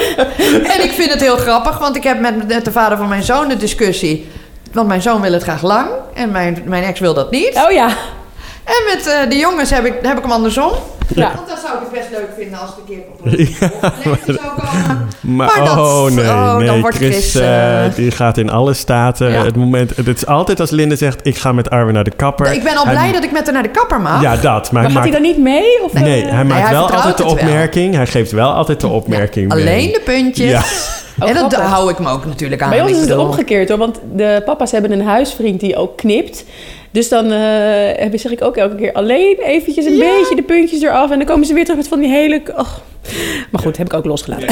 [LAUGHS] En ik vind het heel grappig, want ik heb met, de vader van mijn zoon een discussie. Want mijn zoon wil het graag lang en mijn, mijn ex wil dat niet. Oh ja. En met eh, de jongens heb ik, heb ik hem andersom. Ja. Want dan zou ik het best leuk vinden als een keer op een leeftijd [LAUGHS] zou komen. Maar, Maar dat- oh nee, oh, dan nee. wordt Chris, Chris, eh, eh, die gaat in alle staten. Ja. Het moment, het is altijd als Linda zegt, ik ga met Arwen naar de kapper. Ik ben al Hij- blij dat ik met haar naar de kapper mag. Ja, dat. Maar, Maar hij gaat hij dan niet mee? Of, nee, eh, hij maakt hij wel altijd de wel. opmerking. Hij geeft wel altijd de opmerking mee. Alleen de puntjes. Ja. Oh, en dat grappig. hou ik me ook natuurlijk aan. Bij ons Ik is het omgekeerd hoor, want de papa's hebben een huisvriend die ook knipt. Dus dan eh, heb- zeg ik ook elke keer alleen eventjes een beetje de puntjes eraf. En dan komen ze weer terug met van die hele... Oh. Maar goed, heb ik ook losgelaten.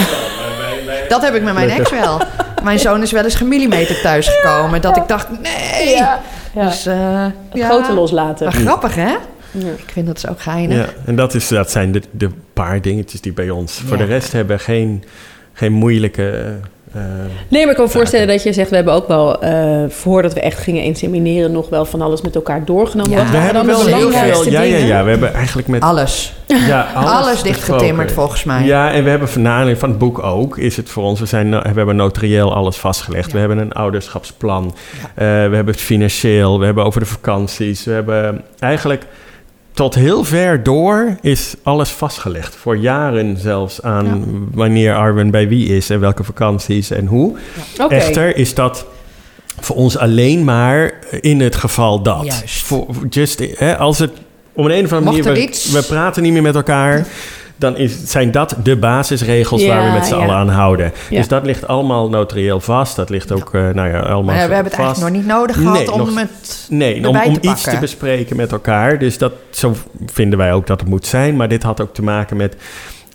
Dat heb ik met mijn ex wel. Mijn zoon is wel eens gemillimeterd thuisgekomen. Dat ik dacht, nee. Ja. Ja. Dus, eh, Het ja. grote loslaten. Maar grappig, hè? Ja. Ik vind dat zo geinig. Ja, en dat, is, dat zijn de, de paar dingetjes die bij ons. Voor de rest hebben we geen, geen moeilijke... eh, Nee, maar ik kan me voorstellen dat je zegt... we hebben ook wel, eh, voordat we echt gingen insemineren... nog wel van alles met elkaar doorgenomen. Ja. We hebben wel heel belangrijkste veel... Ja, ja, dingen? ja. We hebben eigenlijk met... Alles. Ja, [LAUGHS] alles, Alles, dichtgetimmerd volgens mij. Ja, en we hebben van aanleiding van het boek ook, is het voor ons, we, zijn, we hebben notarieel alles vastgelegd. Ja. We hebben een ouderschapsplan, Eh, we hebben het financieel, we hebben over de vakanties. We hebben eigenlijk tot heel ver door is alles vastgelegd. Voor jaren zelfs aan wanneer Arwen bij wie is en welke vakanties en hoe. Echter is dat voor ons alleen maar in het geval dat. Juist. Voor, just, hè, als het om een, of andere manier... er we praten niet meer met elkaar... dan is, zijn dat de basisregels waar we met z'n ja. allen aan houden. Ja. Dus dat ligt allemaal notarieel vast. Dat ligt ook, eh, nou ja, allemaal Maar we hebben het vast. eigenlijk nog niet nodig gehad Nee, om nog- het Nee, om, erbij om te iets te bespreken met elkaar. Dus dat, zo vinden wij ook dat het moet zijn. Maar dit had ook te maken met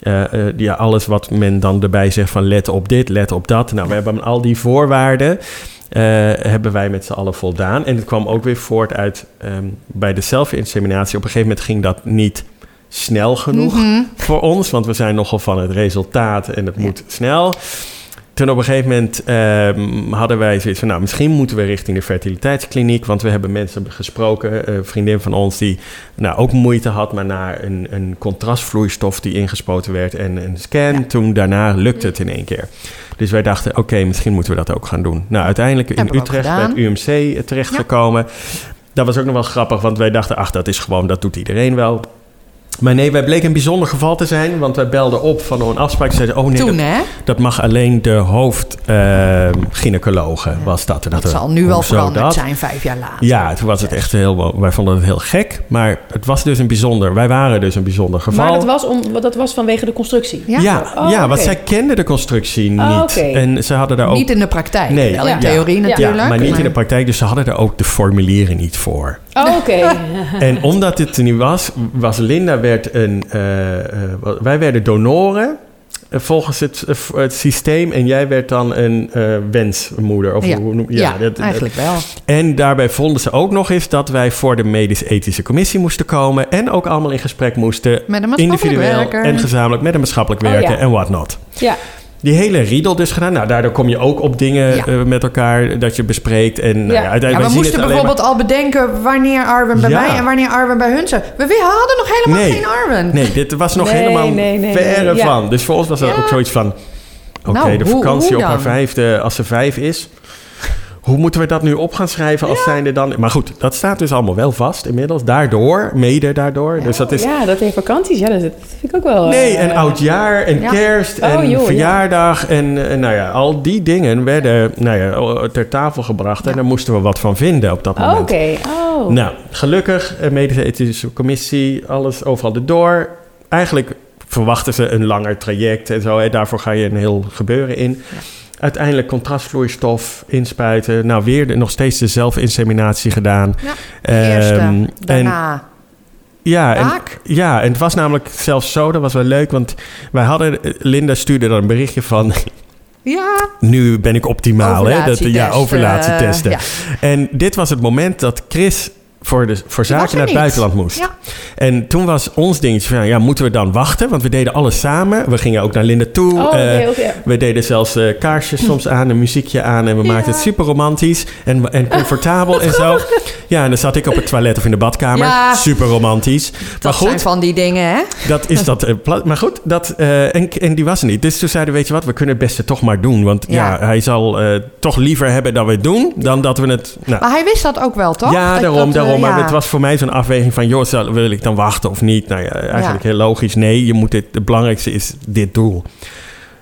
eh, eh, ja, alles wat men dan erbij zegt van let op dit, let op dat. Nou, we hebben al die voorwaarden hebben wij met z'n allen voldaan. En het kwam ook weer voort uit ehm, bij de zelfinseminatie. Op een gegeven moment ging dat niet snel genoeg Mhm. voor ons, want we zijn nogal van het resultaat en het moet snel. Toen op een gegeven moment ehm, hadden wij zoiets van, nou, misschien moeten we richting de fertiliteitskliniek, want we hebben mensen gesproken, een vriendin van ons die nou, ook moeite had, maar na een, een contrastvloeistof die ingespoten werd en een scan, Ja. toen daarna lukte het in één keer. Dus wij dachten, oké, misschien moeten we dat ook gaan doen. Nou, uiteindelijk in Utrecht bij het UMC terechtgekomen. Dat was ook nog wel grappig, want wij dachten, ach, dat is gewoon, dat doet iedereen wel. Maar nee, wij bleken een bijzonder geval te zijn, want wij belden op van een afspraak. Ze zeiden, oh nee, Toen, dat, hè? dat mag alleen de hoofdgynaecologe, was dat. En Dat we, zal nu wel veranderd dat? zijn, vijf jaar later. Ja, toen was het echt heel, wij vonden het heel gek, maar het was dus een bijzonder, wij waren dus een bijzonder geval. Maar dat was, om, dat was vanwege de constructie. Ja? Ja, Oh, ja want zij kenden de constructie niet. Oh, oké. En ze hadden daar ook Niet in de praktijk, Nee. wel in Ja. theorie Ja. natuurlijk. Ja, maar niet in de praktijk. Dus ze hadden er ook de formulieren niet voor. Oh, oké. [LAUGHS] En omdat dit er niet was, was Linda werd een... eh, eh, wij werden donoren eh, volgens het, het systeem. En jij werd dan een eh, wensmoeder. Of Ja. hoe noem Ja, dat- eigenlijk wel. En daarbij vonden ze ook nog eens dat wij voor de medisch-ethische commissie moesten komen. En ook allemaal in gesprek moesten. Met een maatschappelijk Individueel werker. en gezamenlijk met een maatschappelijk Oh, werker ja. en whatnot. Ja. Die hele riedel dus gedaan. Nou, daardoor kom je ook op dingen Ja. eh, met elkaar dat je bespreekt. En nou Ja. uiteindelijk Ja, we moesten bijvoorbeeld al bedenken wanneer Arwen bij mij en wanneer Arwen bij hun zou. We we hadden nog helemaal Nee. geen Arwen. Nee, dit was nog Nee, helemaal nee, verre van. Dus voor ons was dat ook zoiets van... Oké, Nou, de vakantie hoe op haar vijfde, als ze vijf is... Hoe moeten we dat nu op gaan schrijven als zijnde dan... Maar goed, dat staat dus allemaal wel vast inmiddels. Daardoor, mede daardoor. Dus dat is... Ja, dat heeft vakanties. Ja, dat vind ik ook wel... Nee, en oudjaar en Ja. kerst Oh, en joh, ja. verjaardag. En, en nou ja, al die dingen werden nou ja, ter tafel gebracht. En daar moesten we wat van vinden op dat Oh, moment. Oké, oh. Nou, gelukkig, eh, medische ethische commissie, alles overal erdoor. Eigenlijk verwachten ze een langer traject en zo. En daarvoor ga je een heel gebeuren in. Uiteindelijk contrastvloeistof inspuiten. Nou, weer de- nog steeds de zelfinseminatie gedaan. Ja, de eerste. Ehm, en, Daarna ja, en, ja, en het was namelijk zelfs zo, dat was wel leuk, want wij hadden, Linda stuurde dan een berichtje van, [LAUGHS] Ja, nu ben ik optimaal, hè? Dat, ja, Overlatietesten, overlatietesten. ja. En dit was het moment dat Chris voor, de, voor zaken naar het niet. buitenland moest. Ja. En toen was ons dingetje van, ja, moeten we dan wachten? Want we deden alles samen. We gingen ook naar Linda toe. Oh, Eh, we deden zelfs eh, kaarsjes soms aan, een muziekje aan. En we Ja. maakten het super romantisch en, en comfortabel [LAUGHS] en zo. Ja, en dan zat ik op het toilet of in de badkamer. Ja. Super romantisch. maar Dat goed, zijn van die dingen, hè? dat is dat. eh, maar goed, dat, en, en die was er niet. Dus toen zeiden we, weet je wat, we kunnen het beste toch maar doen. Want ja, hij zal toch liever hebben dat we het doen dan dat we het. Nou, Maar hij wist dat ook wel, toch? ja, Dat- daarom, dat, eh, daarom. Maar ja. het was voor mij zo'n afweging van, joh, zal- wil ik dan wachten of niet? Nou ja, eigenlijk Ja. heel logisch. Nee, je moet dit, het belangrijkste is dit doel.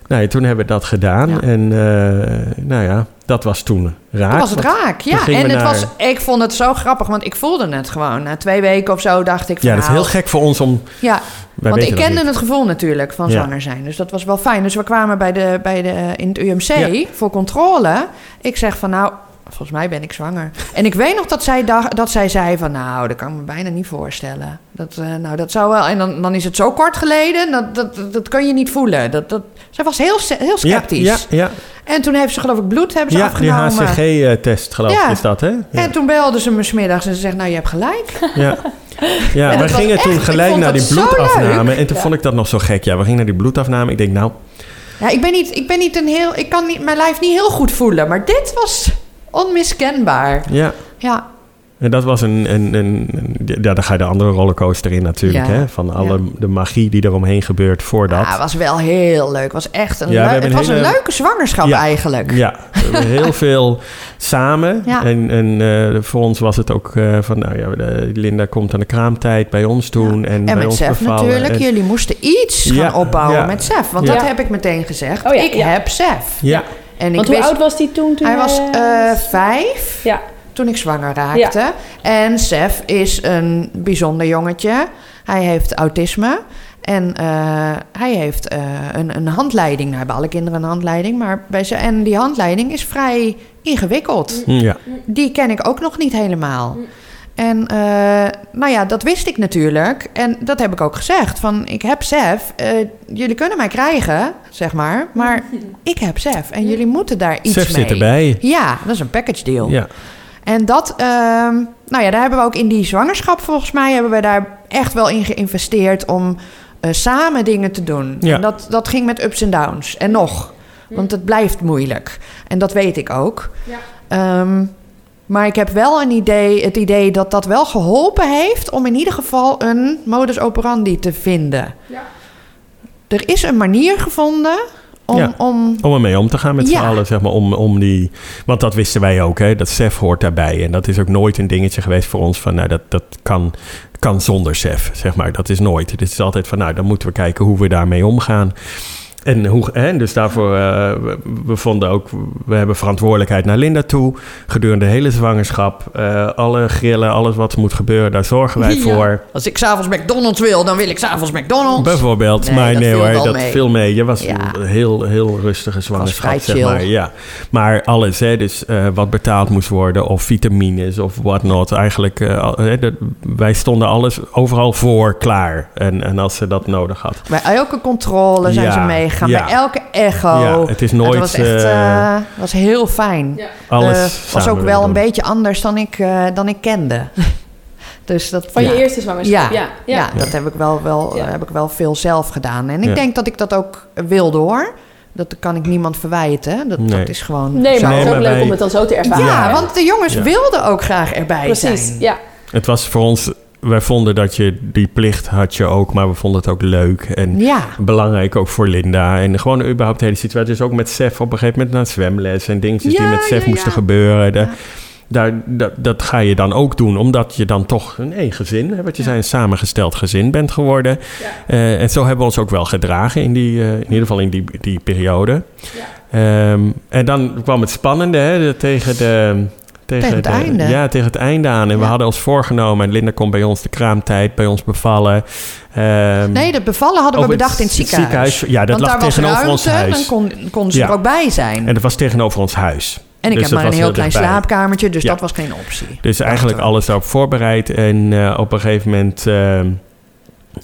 Nou ja, toen hebben we dat gedaan. Ja. En eh, nou ja, dat was toen raak. Was het raak, ja. En het naar- was, ik vond het zo grappig, want ik voelde het gewoon. Na twee weken of zo dacht ik van... Ja, dat is nou, heel gek voor ons om... Ja, Wij want ik kende het gevoel natuurlijk van Ja. zwanger zijn. Dus dat was wel fijn. Dus we kwamen bij de, bij de, in het UMC voor controle. Ik zeg van nou, volgens mij ben ik zwanger. En ik weet nog dat zij, dacht, dat zij zei van nou, dat kan ik me bijna niet voorstellen. Dat, eh, nou, dat zou wel... En dan, dan is het zo kort geleden, dat, dat, dat, dat kun je niet voelen. Dat, dat, zij was heel, heel sceptisch. ja, ja, En toen heeft ze geloof ik bloed hebben ze ja die afgenomen. HCG-test geloof ik Ja. is dat, hè? Ja. En toen belde ze me smiddags en ze zegt, nou, je hebt gelijk. Ja, [LAUGHS] ja we gingen toen echt- gelijk naar die bloedafname. En toen vond ik dat nog zo gek. Ja, we gingen naar die bloedafname. Ik denk, nou, Ja, ik ben niet, ik ben niet een heel... Ik kan niet, mijn lijf niet heel goed voelen. Maar dit was onmiskenbaar. ja. Ja, En dat was een, een, een, een- Ja, dan ga je de andere rollercoaster in natuurlijk, Ja. hè? Van alle de magie die eromheen gebeurt voordat. Ja, het was wel heel leuk. Het was echt een, Ja, we leu- hebben het een was een leuke zwangerschap Ja. eigenlijk. Ja, [LAUGHS] heel veel samen. Ja. En, en eh, voor ons was het ook eh, van, nou ja, Linda komt aan de kraamtijd bij ons doen. En, En bij met ons Sef natuurlijk. En- Jullie moesten iets Ja, gaan opbouwen ja. met Sef. Want Ja. dat heb ik meteen gezegd. Oh ja, ik ja. heb Sef. ja, En ik Want hoe wist, oud was die toen? toen hij was eh, eh, vijf Ja. toen ik zwanger raakte. En Sef is een bijzonder jongetje. Hij heeft autisme. En eh, hij heeft eh, een, een handleiding. Nou hebben alle kinderen een handleiding. Maar bij ze, en die handleiding is vrij ingewikkeld. Ja. Die ken ik ook nog niet helemaal. En eh, nou ja, dat wist ik natuurlijk. En dat heb ik ook gezegd. Van, ik heb SEF. eh, jullie kunnen mij krijgen, zeg maar. Maar [LAUGHS] ik heb SEF. En jullie moeten daar iets Sef mee. zit erbij. Ja, dat is een package deal. Ja. En dat, ehm, nou ja, daar hebben we ook in die zwangerschap volgens mij... hebben we daar echt wel in geïnvesteerd om eh, samen dingen te doen. Ja. En dat, dat ging met ups en downs. En nog. Want het blijft moeilijk. En dat weet ik ook. Ja. Ehm, maar ik heb wel een idee, het idee dat dat wel geholpen heeft... om in ieder geval een modus operandi te vinden. Ja. Er is een manier gevonden om... Ja. om Om ermee om te gaan met z'n Ja. allen, zeg maar, om, om die... Want dat wisten wij ook, hè. Dat SEF hoort daarbij. En dat is ook nooit een dingetje geweest voor ons van... Nou, dat, dat kan, kan zonder SEF, zeg maar. Dat is nooit. Het is altijd van, nou, dan moeten we kijken hoe we daarmee omgaan. En hoe, hè, dus daarvoor, eh, we, vonden ook, we hebben verantwoordelijkheid naar Linda toe. Gedurende de hele zwangerschap, eh, alle grillen, alles wat moet gebeuren, daar zorgen wij Ja. voor. Als ik s'avonds McDonald's wil, dan wil ik s'avonds McDonald's. Bijvoorbeeld, Nee, maar dat nee viel hoor, dat mee. viel mee. Je was Ja. een heel, heel rustige zwangerschap, zeg maar. Ja. Maar alles, hè, dus eh, wat betaald moest worden, of vitamines of whatnot. Eigenlijk, wij stonden alles overal voor klaar. En, en als ze dat nodig had. Bij elke controle zijn Ja, ze meegegaan. Ja. Bij elke echo. Ja, het is nooit, Het was echt eh, eh, was heel fijn. Alles Eh, was samen ook wel een beetje anders dan ik, eh, dan ik kende. [LAUGHS] dus dat, Van ja. je eerste zwangerschap. Ja, Ja, ja. ja. dat heb ik wel, wel, Ja. heb ik wel veel zelf gedaan. En ik Ja. denk dat ik dat ook wilde hoor. Dat kan ik niemand verwijten. Dat, Nee. dat is gewoon. Nee, maar het is ook leuk om het dan zo te ervaren. ja, want de jongens Ja. wilden ook graag erbij Precies, zijn. ja. Het was voor ons, wij vonden dat je die plicht had je ook, maar we vonden het ook leuk. En Ja. belangrijk ook voor Linda. En gewoon überhaupt de hele situatie. Dus ook met Sef op een gegeven moment naar zwemles en dingetjes die met Sef ja, moesten gebeuren. De- daar, dat, dat ga je dan ook doen, omdat je dan toch een één gezin, hè, wat je zei, een samengesteld gezin bent geworden. Eh, en zo hebben we ons ook wel gedragen in, die, eh, in ieder geval in die, die periode. Ehm, en dan kwam het spannende hè, tegen de... Tegen het de- einde. Ja, tegen het einde aan. En we hadden ons voorgenomen, en Linda komt bij ons de kraamtijd, bij ons bevallen. Ehm, Nee, dat bevallen hadden we over bedacht in het ziekenhuis. Ja, dat Want lag daar was tegenover ruimte, ons huis. dan kon, konden ze Ja. er ook bij zijn. En dat was tegenover ons huis. En ik Dus heb maar een heel klein dichtbij. slaapkamertje, dus Ja. dat was geen optie. Dus eigenlijk alles daarop voorbereid. En eh, op een gegeven moment... eh,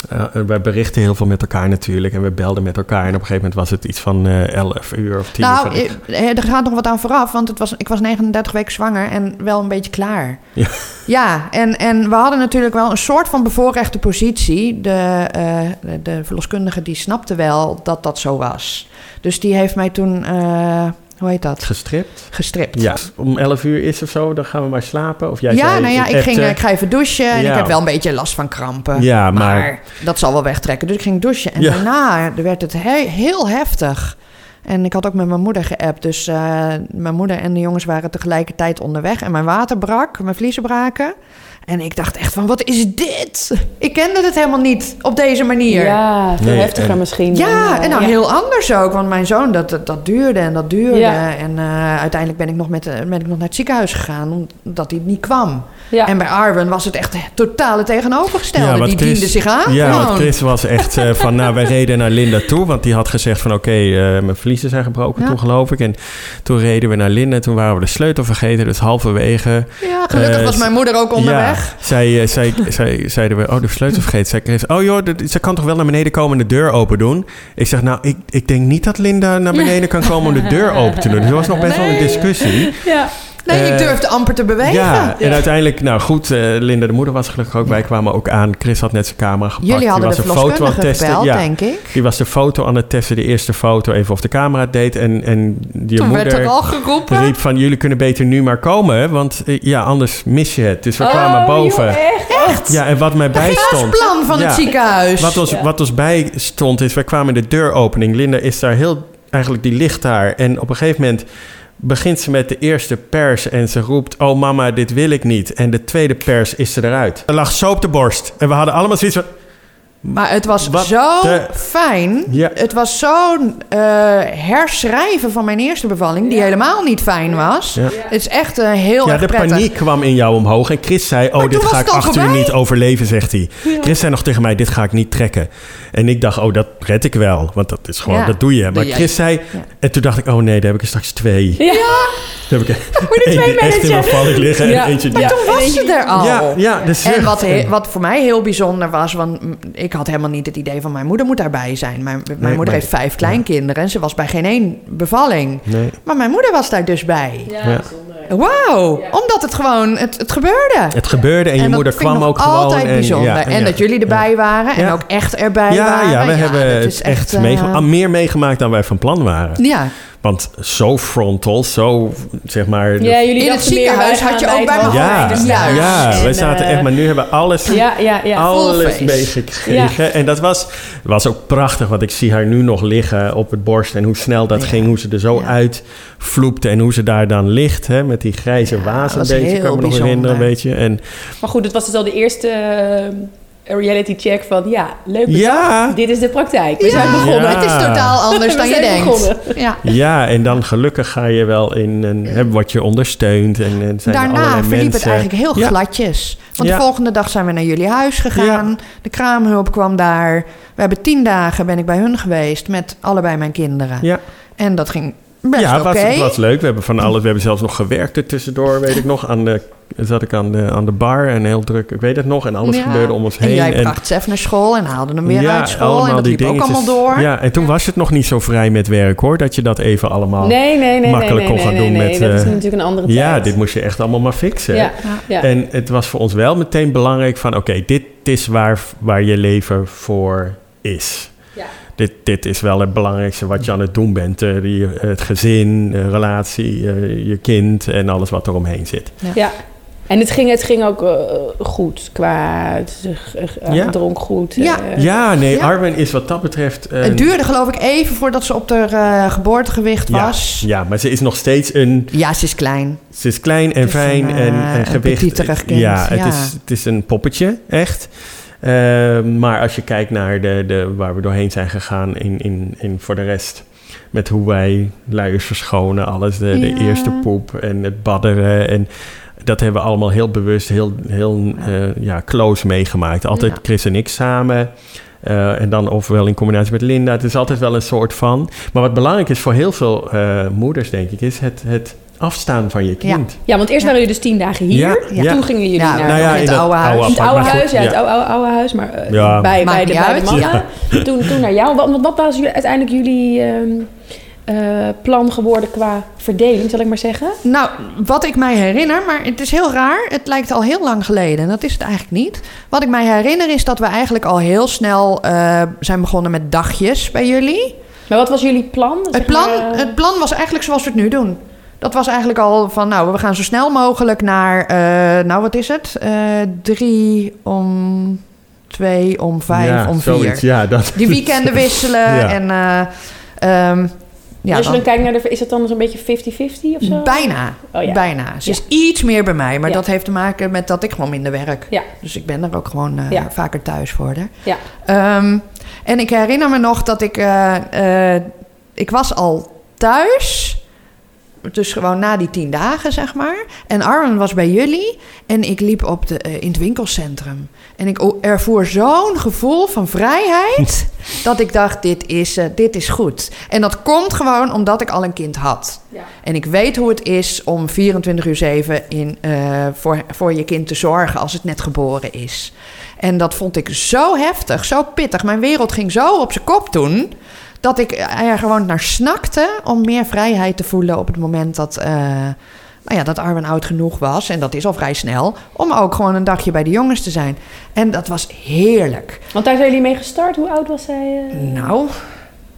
eh, wij berichten heel veel met elkaar natuurlijk. En we belden met elkaar. En op een gegeven moment was het iets van eh 11 uur of 10 uur. Nou, van ik- eh, er gaat nog wat aan vooraf, want het was, ik was 39 weken zwanger en wel een beetje klaar. Ja. Ja, en, en we hadden natuurlijk wel een soort van bevoorrechte positie. De, de, de verloskundige die snapte wel dat dat zo was. Dus die heeft mij toen, hoe heet dat, Gestript? gestript. Ja. Om 11 uur is of zo, dan gaan we maar slapen. Of jij ja, zei, nou ja, ik, ging, appte. ik ga even douchen en Ja. ik heb wel een beetje last van krampen. Ja, maar... Maar dat zal wel wegtrekken. Dus ik ging douchen. En Ja. daarna werd het he- heel heftig. En ik had ook met mijn moeder geappt. Dus eh, mijn moeder en de jongens waren tegelijkertijd onderweg. En mijn water brak, mijn vliezen braken. En ik dacht echt van, wat is dit? Ik kende het helemaal niet op deze manier. Ja, veel Nee, heftiger en- misschien. Ja, dan, eh, en nou ja. heel anders ook. Want mijn zoon, dat, dat, dat duurde en dat duurde. Ja. En eh, uiteindelijk ben ik, nog met, de- ben ik nog naar het ziekenhuis gegaan... omdat hij niet kwam. Ja. En bij Arwen was het echt het totale tegenovergestelde. die Chris- diende zich aan Ja, gewoon. want Chris was echt eh, van, nou, wij reden naar Linda toe. Want die had gezegd van, oké, eh, mijn vliezen zijn gebroken Ja. toen, geloof ik. En toen reden we naar Linda. Toen waren we de sleutel vergeten. Dus halverwege... Ja, gelukkig Eh, was mijn moeder ook onderweg. Ja, zij, zij, zij, zeiden we, oh, de sleutel vergeten. Zij Chris, oh joh, dat- ze kan toch wel naar beneden komen en de deur open doen? Ik zeg, nou, ik, ik denk niet dat Linda naar beneden kan komen om de deur open te doen. Dus er was nog best wel een discussie. Ja. Nee, ik Eh, durfde amper te bewegen. Ja, en uiteindelijk, nou goed, eh, Linda de moeder was gelukkig ook. Wij kwamen ook aan. Chris had net zijn camera gepakt. Jullie hadden die de was een foto aan het testen. gebeld, Ja, denk ik. die was de foto aan het testen, de eerste foto, even of de camera het deed. En, en die Toen werd er al geroepen. riep van, jullie kunnen beter nu maar komen, want eh, ja, anders mis je het. Dus we kwamen Oh, boven. joh, echt? Ja, en wat mij bijstond... plan van Ja. het ziekenhuis. Wat ons, Ja. wat ons bij stond is, wij kwamen in de deuropening. Linda is daar heel, eigenlijk die ligt daar. En op een gegeven moment begint ze met de eerste pers en ze roept... Oh mama, dit wil ik niet. En de tweede pers is ze eruit. Er lag zo op de borst. En we hadden allemaal zoiets van... Maar het was Wat zo de- fijn. Ja. Het was zo'n eh, herschrijven van mijn eerste bevalling... die helemaal niet fijn was. Ja. Het is echt eh, heel Ja, erg de prettig. paniek kwam in jou omhoog. En Chris zei, oh, Maar dit ga ik acht uur niet overleven, zegt hij. Chris zei nog tegen mij, dit ga ik niet trekken. En ik dacht, oh, dat red ik wel. Want dat is gewoon, Ja. dat doe je. Maar. Chris zei... Ja. En toen dacht ik, oh nee, daar heb ik er straks twee. Ja. Dan heb ik [LAUGHS] Moet je één twee echt in mijn liggen Ja. en eentje die... Ja. Toen was ze er al. Ja, ja, de zucht. En wat, wat voor mij heel bijzonder was, want mm, ik had helemaal niet het idee van mijn moeder moet daarbij zijn. Mijn, mijn Nee, moeder maar- heeft vijf kleinkinderen en ze was bij geen één bevalling. Nee. Maar mijn moeder was daar dus bij. Ja. Wauw, omdat het gewoon, het, het gebeurde. Het gebeurde en je moeder kwam ook gewoon. altijd en, bijzonder. ja, en ja. dat jullie erbij waren en Ja. ook echt erbij Ja, waren. ja, we hebben het is echt eh, ah, meer meegemaakt dan wij van plan waren. Ja, Want zo frontal, zo zeg maar... Ja, jullie In het ziekenhuis had je ook bij me ja, Ja, ja, we zaten eh, echt, maar nu hebben we alles, Ja, ja, ja. alles meegekregen. En dat was, was ook prachtig, want ik zie haar nu nog liggen op het borst. En hoe snel dat Ja. ging, hoe ze er zo Ja. uit vloepte. En hoe ze daar dan ligt, hè, met die grijze Ja, waas een beetje. kan me nog herinneren, een beetje. En Maar goed, het was dus al de eerste reality check van ja, leuk. Ja. Dit is de praktijk. We Ja, zijn begonnen. Ja. Het is totaal anders [LAUGHS] dan je denkt. begonnen. Ja. Ja, en dan gelukkig ga je wel in een... Hè, word je ondersteund en, en zijn Daarna verliep het eigenlijk heel Ja. gladjes. Want Ja. de volgende dag zijn we naar jullie huis gegaan. De kraamhulp kwam daar. We hebben tien dagen ben ik bij hun geweest met allebei mijn kinderen. Ja, En dat ging best ja oké. het, was, het was leuk. We hebben van alles... We hebben zelfs nog gewerkt er tussendoor, weet ik nog. Aan de, zat ik aan de, aan de bar en heel druk, ik weet het nog. En alles Ja. gebeurde om ons En heen. jij en, bracht Sef naar school en haalde hem weer ja, uit school. En dat liep ook allemaal door. Ja, en toen was het nog niet zo vrij met werk hoor. Dat je dat even allemaal... Nee, nee, nee. Makkelijk nee, kon nee, gaan nee, doen nee, met, Dat is eh, natuurlijk een andere tijd. ja, dit moest je echt allemaal maar fixen. Ja, ja. En het was voor ons wel meteen belangrijk van... oké, dit is waar, waar je leven voor is. Ja. Dit, dit is wel het belangrijkste wat je aan het doen bent. Eh, die, het gezin, de relatie, eh, je kind en alles wat er omheen zit. Ja. En het ging, het ging ook eh, goed qua... Uh, Ja. dronk goed. Ja. eh. Ja, nee, Ja. Arwen is wat dat betreft... een- Het duurde geloof ik even voordat ze op haar eh, geboortegewicht was. ja, maar ze is nog steeds een... Ja, ze is klein. Ze is klein en is fijn een, en, en een gewicht. kind, ja, het, ja. Is, het is een poppetje, echt. Eh, maar als je kijkt naar de, de, waar we doorheen zijn gegaan in, in, in voor de rest... met hoe wij luiers verschonen, alles. De, de eerste poep en het badderen. En dat hebben we allemaal heel bewust, heel, heel eh, ja, close meegemaakt. Altijd Ja. Chris en ik samen... Eh, en dan ofwel in combinatie met Linda. Het is altijd wel een soort van. Maar wat belangrijk is voor heel veel eh, moeders, denk ik, is het, het afstaan van je kind. Ja, want eerst waren jullie dus tien dagen hier. Ja, ja. Toen gingen jullie Ja, naar Nou het oude huis. het oude huis. Ja, het oude, oude, oude huis, maar eh, Ja. bij, bij, de, bij de uit. mannen. Toen, toen naar jou. Wat, wat was jullie, uiteindelijk jullie ehm, eh, plan geworden qua verdeling, zal ik maar zeggen? Nou, wat ik mij herinner, maar het is heel raar. Het lijkt al heel lang geleden. En dat is het eigenlijk niet. Wat ik mij herinner is dat we eigenlijk al heel snel eh, zijn begonnen met dagjes bij jullie. Maar wat was jullie plan? Het plan, maar, eh, het plan was eigenlijk zoals we het nu doen. Dat was eigenlijk al van, nou, we gaan zo snel mogelijk naar, eh, nou, wat is het? Eh, drie om twee, om vijf, Ja, om vier. zoiets, Ja, dat, Die weekenden wisselen [LAUGHS] Ja. en... eh, ehm, ja, als je dan- dan kijkt naar de... Is het dan zo'n beetje 50-50 of zo? Bijna. Oh ja. Bijna. Ze Ja. is iets meer bij mij, maar dat heeft te maken met dat ik gewoon minder werk. Dus ik ben er ook gewoon eh, vaker thuis voor haar. Ja. Ehm, en ik herinner me nog dat ik... eh, eh, ik was al thuis... Dus gewoon na die tien dagen, zeg maar. En Arwen was bij jullie. En ik liep op de, eh, in het winkelcentrum. En ik ervoer zo'n gevoel van vrijheid. [LAUGHS] dat ik dacht, dit is, eh, dit is goed. En dat komt gewoon omdat ik al een kind had. Ja. En ik weet hoe het is om 24 uur 7 in, eh, voor, voor je kind te zorgen als het net geboren is. En dat vond ik zo heftig, zo pittig. Mijn wereld ging zo op zijn kop toen. Dat ik er gewoon naar snakte om meer vrijheid te voelen op het moment dat, eh, nou ja, dat Arwen oud genoeg was. En dat is al vrij snel. Om ook gewoon een dagje bij de jongens te zijn. En dat was heerlijk. Want daar zijn jullie mee gestart. Hoe oud was zij? eh? Nou,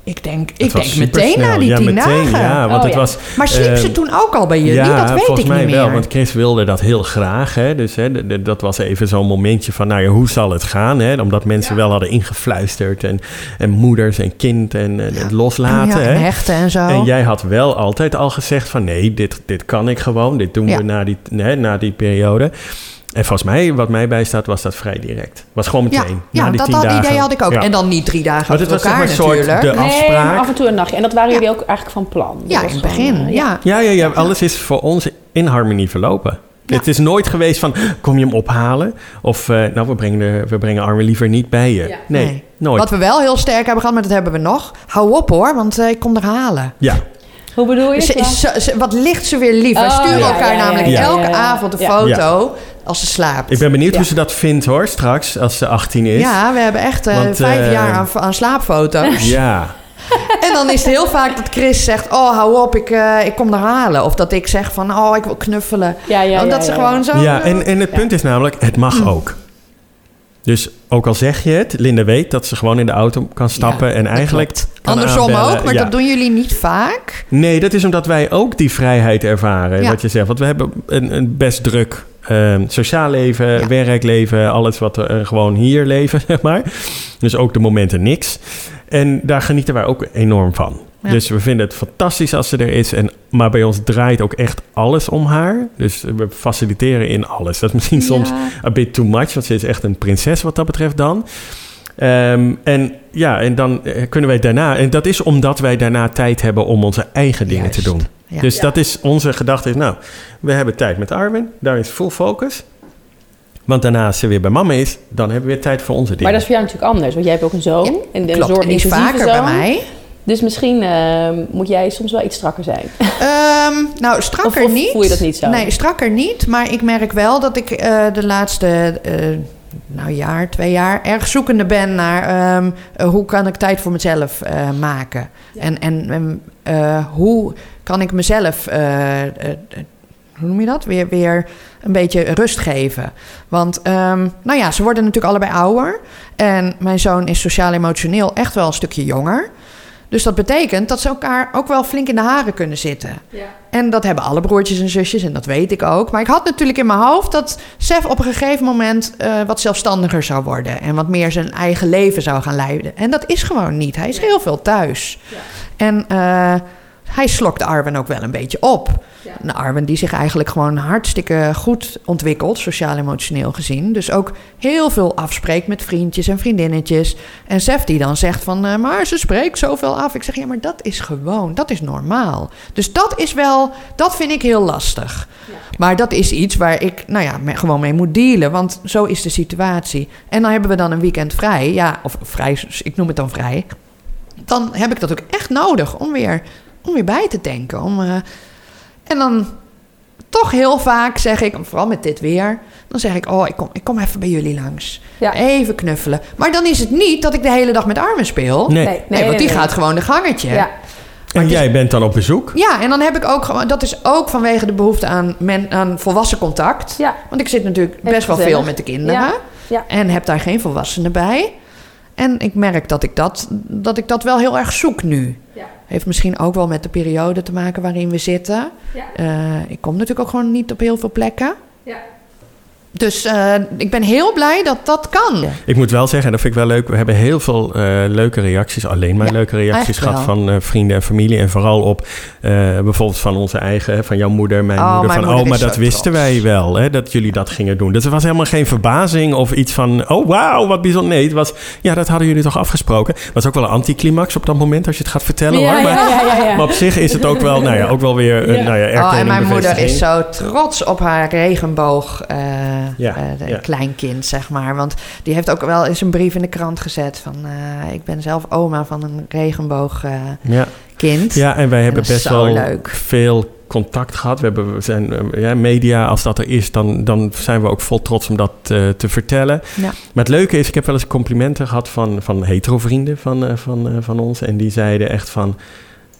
ik denk, Het ik denk meteen na die ja, tien meteen, dagen. Ja, want Oh, het ja. was... Maar sliep ze Ehm, toen ook al bij jullie? ja, dat weet volgens ik mij niet meer. wel. Want Chris wilde dat heel graag. Hè? Dus hè, dat was even zo'n momentje van, nou ja, hoe zal het gaan? Hè? Omdat mensen wel hadden ingefluisterd. En, en moeders en kind en, en het loslaten. hè? en hechten en zo. En jij had wel altijd al gezegd van nee, dit, dit kan ik gewoon. Dit doen we na die, nee, na die periode. En volgens mij, wat mij bijstaat, was dat vrij direct. Was gewoon ja, meteen. ja na die dat, tien dagen. idee had ik ook. Ja. En dan niet drie dagen het was elkaar zeg maar een soort natuurlijk. de afspraak. maar af en toe een nachtje. En dat waren Ja. jullie ook eigenlijk van plan. Dat ja, was in het begin. eh, ja. Ja, ja, ja, alles is voor ons in harmonie verlopen. Ja. Het is nooit geweest van, kom je hem ophalen? Of, eh, nou, we brengen, de, we brengen Armin liever niet bij je. Ja. Nee, Nee. nooit. Wat we wel heel sterk hebben gehad, maar dat hebben we nog. Hou op hoor, want eh, ik kom er halen. Ja, Hoe bedoel je? Ze wat ligt ze weer lief. Wij Oh, sturen ja, elkaar ja, ja, namelijk ja, elke ja, ja. avond een Ja. foto als ze slaapt. ik ben benieuwd Ja. hoe ze dat vindt hoor, straks, als ze 18 is. Ja, we hebben echt eh, Want, vijf eh, jaar aan, aan slaapfoto's. [LAUGHS] Ja. En dan is het heel vaak dat Chris zegt... oh, hou op, ik, eh, ik kom er halen. Of dat ik zeg van, oh, ik wil knuffelen. Ja, ja, Omdat ja, ze ja, gewoon ja. zo... Ja, en, en het Ja. punt is namelijk, het mag Mm. ook. Dus ook al zeg je het, Linda weet dat ze gewoon in de auto kan stappen Ja, en eigenlijk... Andersom aanbellen. ook, maar Ja. dat doen jullie niet vaak. Nee, dat is omdat wij ook die vrijheid ervaren, Ja. wat je zegt. Want we hebben een, een best druk ehm, sociaal leven, werkleven, alles wat we eh, gewoon hier [LAUGHS] leven, zeg maar. Dus ook de momenten niks. En daar genieten wij ook enorm van. Ja. Dus we vinden het fantastisch als ze er is. En, maar bij ons draait ook echt alles om haar. Dus we faciliteren in alles. Dat is misschien soms een bit too much, want ze is echt een prinses wat dat betreft dan. Ehm, en ja, en dan eh, kunnen wij daarna... En dat is omdat wij daarna tijd hebben om onze eigen dingen Juist. te doen. Ja. Dus dat is onze gedachte. Is, nou, we hebben tijd met Arwen. Daar is full focus. Want daarna als ze weer bij mama is, dan hebben we weer tijd voor onze dingen. Maar dat is voor jou natuurlijk anders, want jij hebt ook een zoon. Ja, en een Klopt, en die is vaker bij mij. Dus misschien eh, moet jij soms wel iets strakker zijn. Ehm, nou, strakker Of- of niet. voel je dat niet zo? Nee, strakker niet. Maar ik merk wel dat ik eh, de laatste eh, nou, jaar, twee jaar erg zoekende ben naar ehm, eh, hoe kan ik tijd voor mezelf maken. Ja. En, en hoe kan ik mezelf, hoe noem je dat? Weer, weer een beetje rust geven. Want ehm, nou ja, ze worden natuurlijk allebei ouder. En mijn zoon is sociaal-emotioneel echt wel een stukje jonger. Dus dat betekent dat ze elkaar ook wel flink in de haren kunnen zitten. En dat hebben alle broertjes en zusjes en dat weet ik ook. Maar ik had natuurlijk in mijn hoofd dat Sef op een gegeven moment eh, wat zelfstandiger zou worden. En wat meer zijn eigen leven zou gaan leiden. En dat is gewoon niet. Hij is heel veel thuis. En eh, hij slokt Arwen ook wel een beetje op. Ja. Een Arwen die zich eigenlijk gewoon hartstikke goed ontwikkelt, sociaal-emotioneel gezien. Dus ook heel veel afspreekt met vriendjes en vriendinnetjes. En Sef die dan zegt van, eh, maar ze spreekt zoveel af. Ik zeg, ja, maar dat is gewoon, dat is normaal. Dus dat is wel, dat vind ik heel lastig. Maar dat is iets waar ik, nou ja, me- gewoon mee moet dealen. Want zo is de situatie. En dan hebben we dan een weekend vrij. Ja, of vrij, ik noem het dan vrij. Dan heb ik dat ook echt nodig om weer, om weer bij te denken. Om, eh, en dan toch heel vaak zeg ik, vooral met dit weer... dan zeg ik, oh, ik kom, ik kom even bij jullie langs. Ja. Even knuffelen. Maar dan is het niet dat ik de hele dag met Armen speel. Nee. Nee, want die gaat gewoon de gangetje. Ja. En jij bent dan op bezoek. Ja, en dan heb ik ook gewoon... Dat is ook vanwege de behoefte aan, men, aan volwassen contact. Ja. Want ik zit natuurlijk Even best wel gezellig. veel met de kinderen. Ja. Ja. En heb daar geen volwassenen bij. En ik merk dat ik dat, dat ik dat wel heel erg zoek nu. Ja. Heeft misschien ook wel met de periode te maken waarin we zitten. Ja. Eh, ik kom natuurlijk ook gewoon niet op heel veel plekken. Ja. Dus eh, ik ben heel blij dat dat kan. Ik moet wel zeggen, en dat vind ik wel leuk. We hebben heel veel eh, leuke reacties, alleen maar Ja, leuke reacties gehad wel. van eh, vrienden en familie. En vooral op bijvoorbeeld van onze eigen, van jouw moeder, mijn Oh, moeder. mijn Van, moeder oh, maar dat wisten trots. wij wel, hè, dat jullie dat gingen doen. Dus er was helemaal geen verbazing of iets van, oh wauw, wat bijzonder. Nee, het was, ja, dat hadden jullie toch afgesproken. Het was ook wel een anticlimax op dat moment, als je het gaat vertellen Ja, hoor. Maar, [LAUGHS] maar op zich is het ook wel, nou ja, ook wel weer, een Ja. nou ja, Oh, en mijn moeder is zo trots op haar regenboog Ja, eh, de- ja. kleinkind, zeg maar. Want die heeft ook wel eens een brief in de krant gezet van... eh, ik ben zelf oma van een regenboogkind. Ja. Ja, en wij hebben best wel leuk. veel contact gehad. We, hebben, we zijn, eh, ja, media, als dat er is, dan, dan zijn we ook vol trots om dat eh, te vertellen. Ja. Maar het leuke is, ik heb wel eens complimenten gehad van, van hetero-vrienden van, eh, van, eh, van ons. En die zeiden echt van,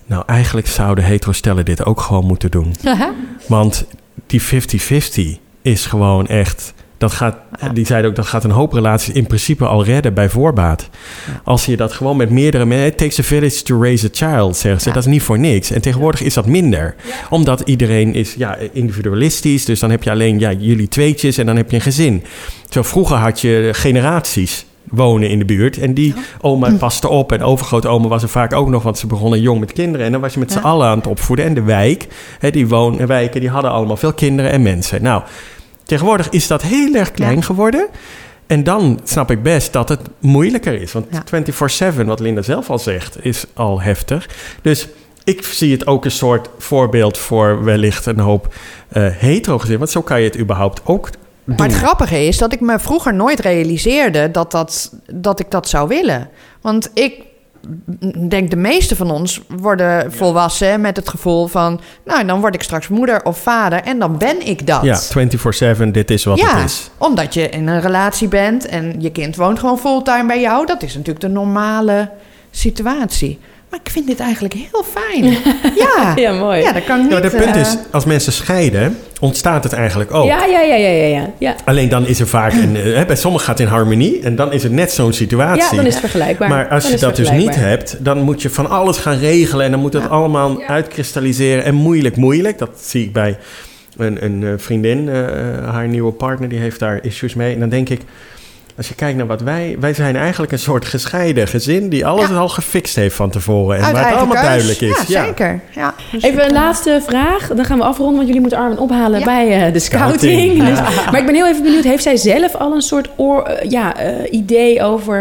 nou eigenlijk zouden hetero-stellen dit ook gewoon moeten doen. [LAUGHS] Want die 50-50 is gewoon echt... Dat gaat, Ja. Die zeiden ook, dat gaat een hoop relaties in principe al redden bij voorbaat. Ja. Als je dat gewoon met meerdere mensen... It takes a village to raise a child, zeggen ze. Ja. Dat is niet voor niks. En tegenwoordig is dat minder. Omdat iedereen is ja, individualistisch. Dus dan heb je alleen ja, jullie tweetjes en dan heb je een gezin. Terwijl vroeger had je generaties wonen in de buurt. En die oma paste op. En overgrootoma was er vaak ook nog, want ze begonnen jong met kinderen. En dan was je met z'n allen aan het opvoeden. En de wijk, hè, die woonwijken, die hadden allemaal veel kinderen en mensen. Nou, tegenwoordig is dat heel erg klein geworden. En dan snap ik best dat het moeilijker is. Want Ja. 24-7, wat Linda zelf al zegt, is al heftig. Dus ik zie het ook een soort voorbeeld voor wellicht een hoop eh hetero gezinnen. Want zo kan je het überhaupt ook. Maar het grappige is dat ik me vroeger nooit realiseerde dat, dat, dat ik dat zou willen. Want ik denk de meeste van ons worden volwassen met het gevoel van... nou, dan word ik straks moeder of vader en dan ben ik dat. Ja, 24-7, dit is wat ja, het is. omdat je in een relatie bent en je kind woont gewoon fulltime bij jou. Dat is natuurlijk de normale situatie. Maar ik vind dit eigenlijk heel fijn. [LAUGHS] ja, Ja, mooi. ja dat kan ik niet... Maar het punt eh, is, als mensen scheiden, ontstaat het eigenlijk ook. Ja, ja, ja, ja, ja, ja. Alleen dan is er vaak een... eh, hè, bij sommigen gaat het in harmonie en dan is het net zo'n situatie. ja dan is het vergelijkbaar. Maar als Dan je dat dus niet hebt, dan moet je van alles gaan regelen. En dan moet het Ja. allemaal Ja. uitkristalliseren. En moeilijk, moeilijk. Dat zie ik bij een, een eh, vriendin. eh, haar nieuwe partner, die heeft daar issues mee. En dan denk ik, als je kijkt naar wat wij... Wij zijn eigenlijk een soort gescheiden gezin... die alles Ja. al gefixt heeft van tevoren. En Uit waar het allemaal keus. duidelijk is. Ja, zeker. Ja. Dus Even een laatste vraag. Dan gaan we afronden, want jullie moeten Armin ophalen Ja. bij eh, de scouting. Scouting. Dus- maar ik ben heel even benieuwd, heeft zij zelf al een soort oor, eh, ja, eh, idee over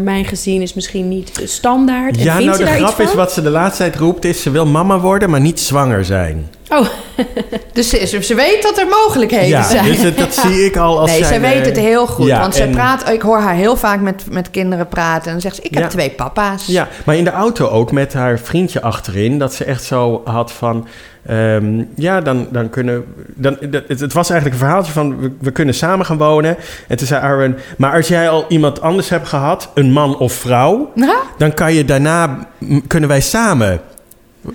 mijn gezin is misschien niet standaard? En Ja, nou ze de daar grap is wat ze de laatste tijd roept... is ze wil mama worden, maar niet zwanger zijn. Oh, [LAUGHS] Dus ze, ze- ze weet dat er mogelijkheden Ja, zijn. dus dat, dat zie ik al als nee, zij weet eh, het heel goed. ja, want ze en- praat, ik hoor haar heel vaak met, met kinderen praten. En dan zegt ze, ik heb Ja. twee papa's. Ja, maar in de auto ook met haar vriendje achterin. Dat ze echt zo had van... ehm, ja, dan, dan kunnen... Dan, dat- het, het was eigenlijk een verhaaltje van... We, we kunnen samen gaan wonen. En toen zei Arwen... Maar als jij al iemand anders hebt gehad... Een man of vrouw... Dan kan je daarna... Kunnen wij samen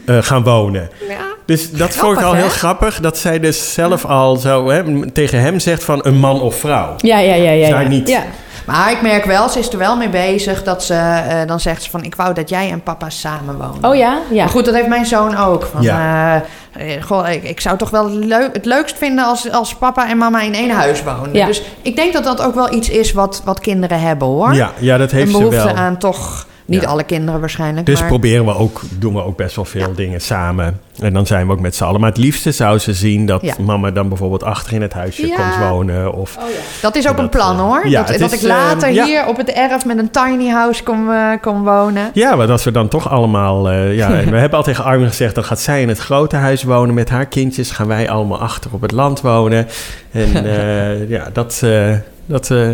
eh, gaan wonen. Ja. Dus dat vond ik al heel hè? grappig. Dat zij dus zelf al zo hè, tegen hem zegt van... Een man of vrouw. ja, ja, ja. ja, ja. niet. Ja. Maar ik merk wel, ze is er wel mee bezig dat ze... eh, dan zegt ze van, ik wou dat jij en papa samen wonen. Oh ja? Ja. Maar goed, dat heeft mijn zoon ook. Van, Ja. eh, eh, goh, ik, ik zou toch wel het leukst vinden als, als papa en mama in één huis wonen. Ja. Dus ik denk dat dat ook wel iets is wat, wat kinderen hebben hoor. Ja, ja, dat heeft een ze behoefte wel. aan toch, niet Ja. alle kinderen waarschijnlijk. Dus maar, proberen we ook, doen we ook best wel veel dingen samen. En dan zijn we ook met z'n allen. Maar het liefste zou ze zien dat Ja. mama dan bijvoorbeeld achter in het huisje Ja. komt wonen. Of, Oh ja. dat is ook dat, een plan eh, hoor. ja, dat dat is, ik later eh, ja. hier op het erf met een tiny house kom, eh, kom wonen. Ja, maar dat we dan toch allemaal... eh, ja, [LAUGHS] we hebben al tegen Armin gezegd... dan gaat zij in het grote huis wonen met haar kindjes. Gaan wij allemaal achter op het land wonen. En [LAUGHS] eh, ja, dat, eh, dat eh,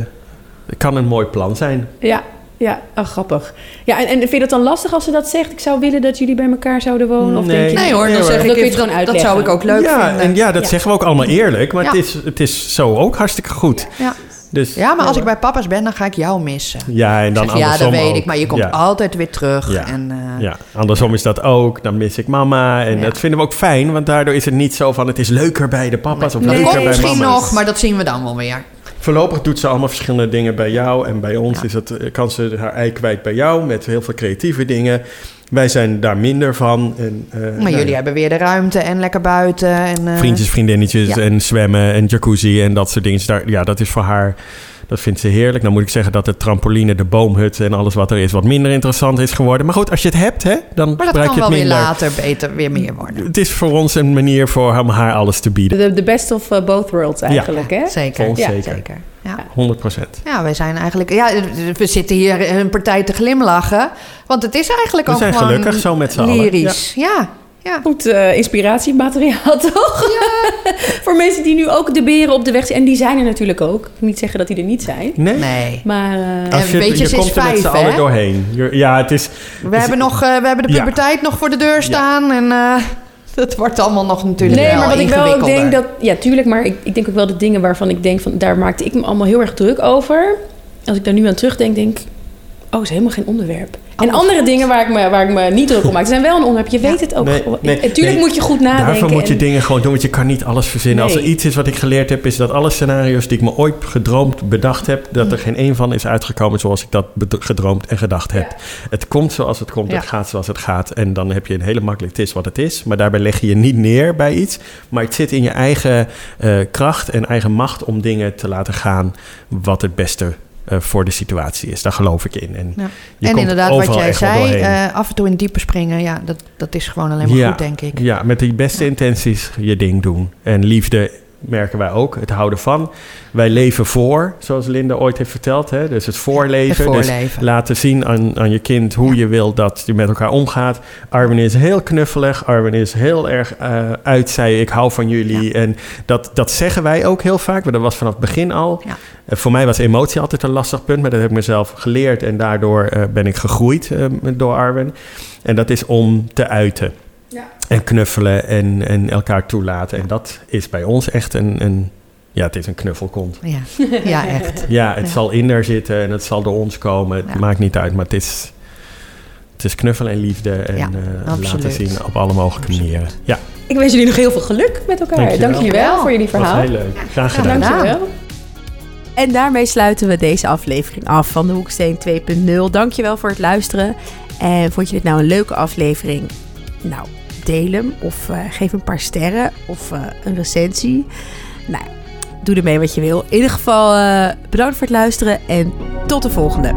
kan een mooi plan zijn. Ja, ja. Oh, grappig. Ja, en, en vind je dat dan lastig als ze dat zegt? Ik zou willen dat jullie bij elkaar zouden wonen? Of Nee. denk je, Nee hoor, dan zeg Dat ik kun je het gewoon dat, dat zou ik ook leuk ja, vinden. en ja, dat Ja. zeggen we ook allemaal eerlijk. Maar Ja. het, is, het is zo ook hartstikke goed. Ja. Dus, ja, maar als ik bij papa's ben, dan ga ik jou missen. Ja, en dan Zeg, ja, dat andersom weet ook. ik, maar je komt Ja. altijd weer terug. Ja. En, eh, Ja, andersom is dat ook. Dan mis ik mama. En Ja. dat vinden we ook fijn, want daardoor is het niet zo van... het is leuker bij de papa's of dat leuker bij misschien mama's. nog, maar dat zien we dan wel weer. Voorlopig doet ze allemaal verschillende dingen bij jou. En bij ons Ja. is het, eh, kan ze haar ei kwijt bij jou met heel veel creatieve dingen. Wij zijn daar minder van. En, eh, Maar nou jullie ja, hebben weer de ruimte en lekker buiten. En, eh, Vriendjes, vriendinnetjes ja. en zwemmen en jacuzzi en dat soort dingen. Dus Daar, ja, dat is voor haar... Dat vindt ze heerlijk. Dan moet ik zeggen dat de trampoline, de boomhut en alles wat er is... wat minder interessant is geworden. Maar goed, als je het hebt, hè, dan Maar dat gebruik kan je wel het weer minder. later beter weer meer worden. Het is voor ons een manier voor om haar alles te bieden. De, de best of uh, both worlds eigenlijk, hè? Zeker. Ja, zeker. Ja. 100 procent. ja, wij zijn eigenlijk... Ja, we zitten hier een partij te glimlachen. Want het is eigenlijk We ook zijn gewoon gelukkig zo met z'n allen. lyrisch. Ja, ja. Goed eh, inspiratiemateriaal, [LAUGHS] toch? [LAUGHS] Voor mensen die nu ook de beren op de weg zijn. En die zijn er natuurlijk ook. Ik wil niet zeggen dat die er niet zijn. Nee? Nee. Maar eh, Als je, je, komt er met vijf, z'n allen hè? doorheen. Ja, het is... We, hebben, nog, eh, we hebben de Ja. puberteit nog voor de deur staan. En eh [LAUGHS] dat wordt allemaal nog natuurlijk nee, wel maar wat ik wel ook denk dat... Ja, tuurlijk, maar ik, ik denk ook wel de dingen waarvan ik denk... van daar maakte ik me allemaal heel erg druk over. Als ik daar nu aan terugdenk, denk ik... Oh, is helemaal geen onderwerp. En Oh, andere dingen waar ik, me, waar ik me niet druk om maak, zijn wel een onderwerp. Je weet het ook. Nee, gewoon. nee, en tuurlijk nee. moet je goed nadenken. Daarvoor moet je en- dingen gewoon doen, want je kan niet alles verzinnen. Als er iets is wat ik geleerd heb, is dat alle scenario's die ik me ooit gedroomd, bedacht heb, dat er geen één van is uitgekomen zoals ik dat gedroomd en gedacht heb. Het komt zoals het komt, Ja. het gaat zoals het gaat. En dan heb je een hele makkelijk, het is wat het is. Maar daarbij leg je je niet neer bij iets. Maar het zit in je eigen eh, kracht en eigen macht om dingen te laten gaan wat het beste eh, voor de situatie is. Daar geloof ik in. En, Ja. je en komt inderdaad, wat jij zei, eh, af en toe in diepe springen, ja, dat, dat is gewoon alleen maar Ja. goed, denk ik. Ja, met de beste intenties je ding doen. En liefde merken wij ook, het houden van. Wij leven voor, zoals Linda ooit heeft verteld. Hè? Dus het voorleven. Het Dus laten zien aan, aan je kind hoe je wil dat je met elkaar omgaat. Arwen is heel knuffelig. Arwen is heel erg eh uitzij. Ik hou van jullie. En dat, dat zeggen wij ook heel vaak. Maar dat was vanaf het begin al. Ja. Eh, voor mij was emotie altijd een lastig punt. Maar dat heb ik mezelf geleerd. En daardoor eh, ben ik gegroeid eh, door Arwen. En dat is om te uiten. Ja. En knuffelen en, en elkaar toelaten. En dat is bij ons echt een, een ja, het is een knuffelkont. Ja, ja echt. Ja, het Ja. zal in daar zitten en het zal door ons komen. Het Ja. maakt niet uit, maar het is, het is knuffelen en liefde en Ja, eh, laten zien op alle mogelijke Absoluut. manieren. Ja, Ik wens jullie nog heel veel geluk met elkaar. Dankjewel. Dank jullie wel voor jullie dat was verhaal. heel leuk. Graag gedaan. Dankjewel. En daarmee sluiten we deze aflevering af van de Hoeksteen 2.0. Dankjewel voor het luisteren. En vond je dit nou een leuke aflevering? Nou, deel hem of eh, geef een paar sterren of eh, een recensie. Nou, doe ermee wat je wil. In ieder geval uh, bedankt voor het luisteren en tot de volgende.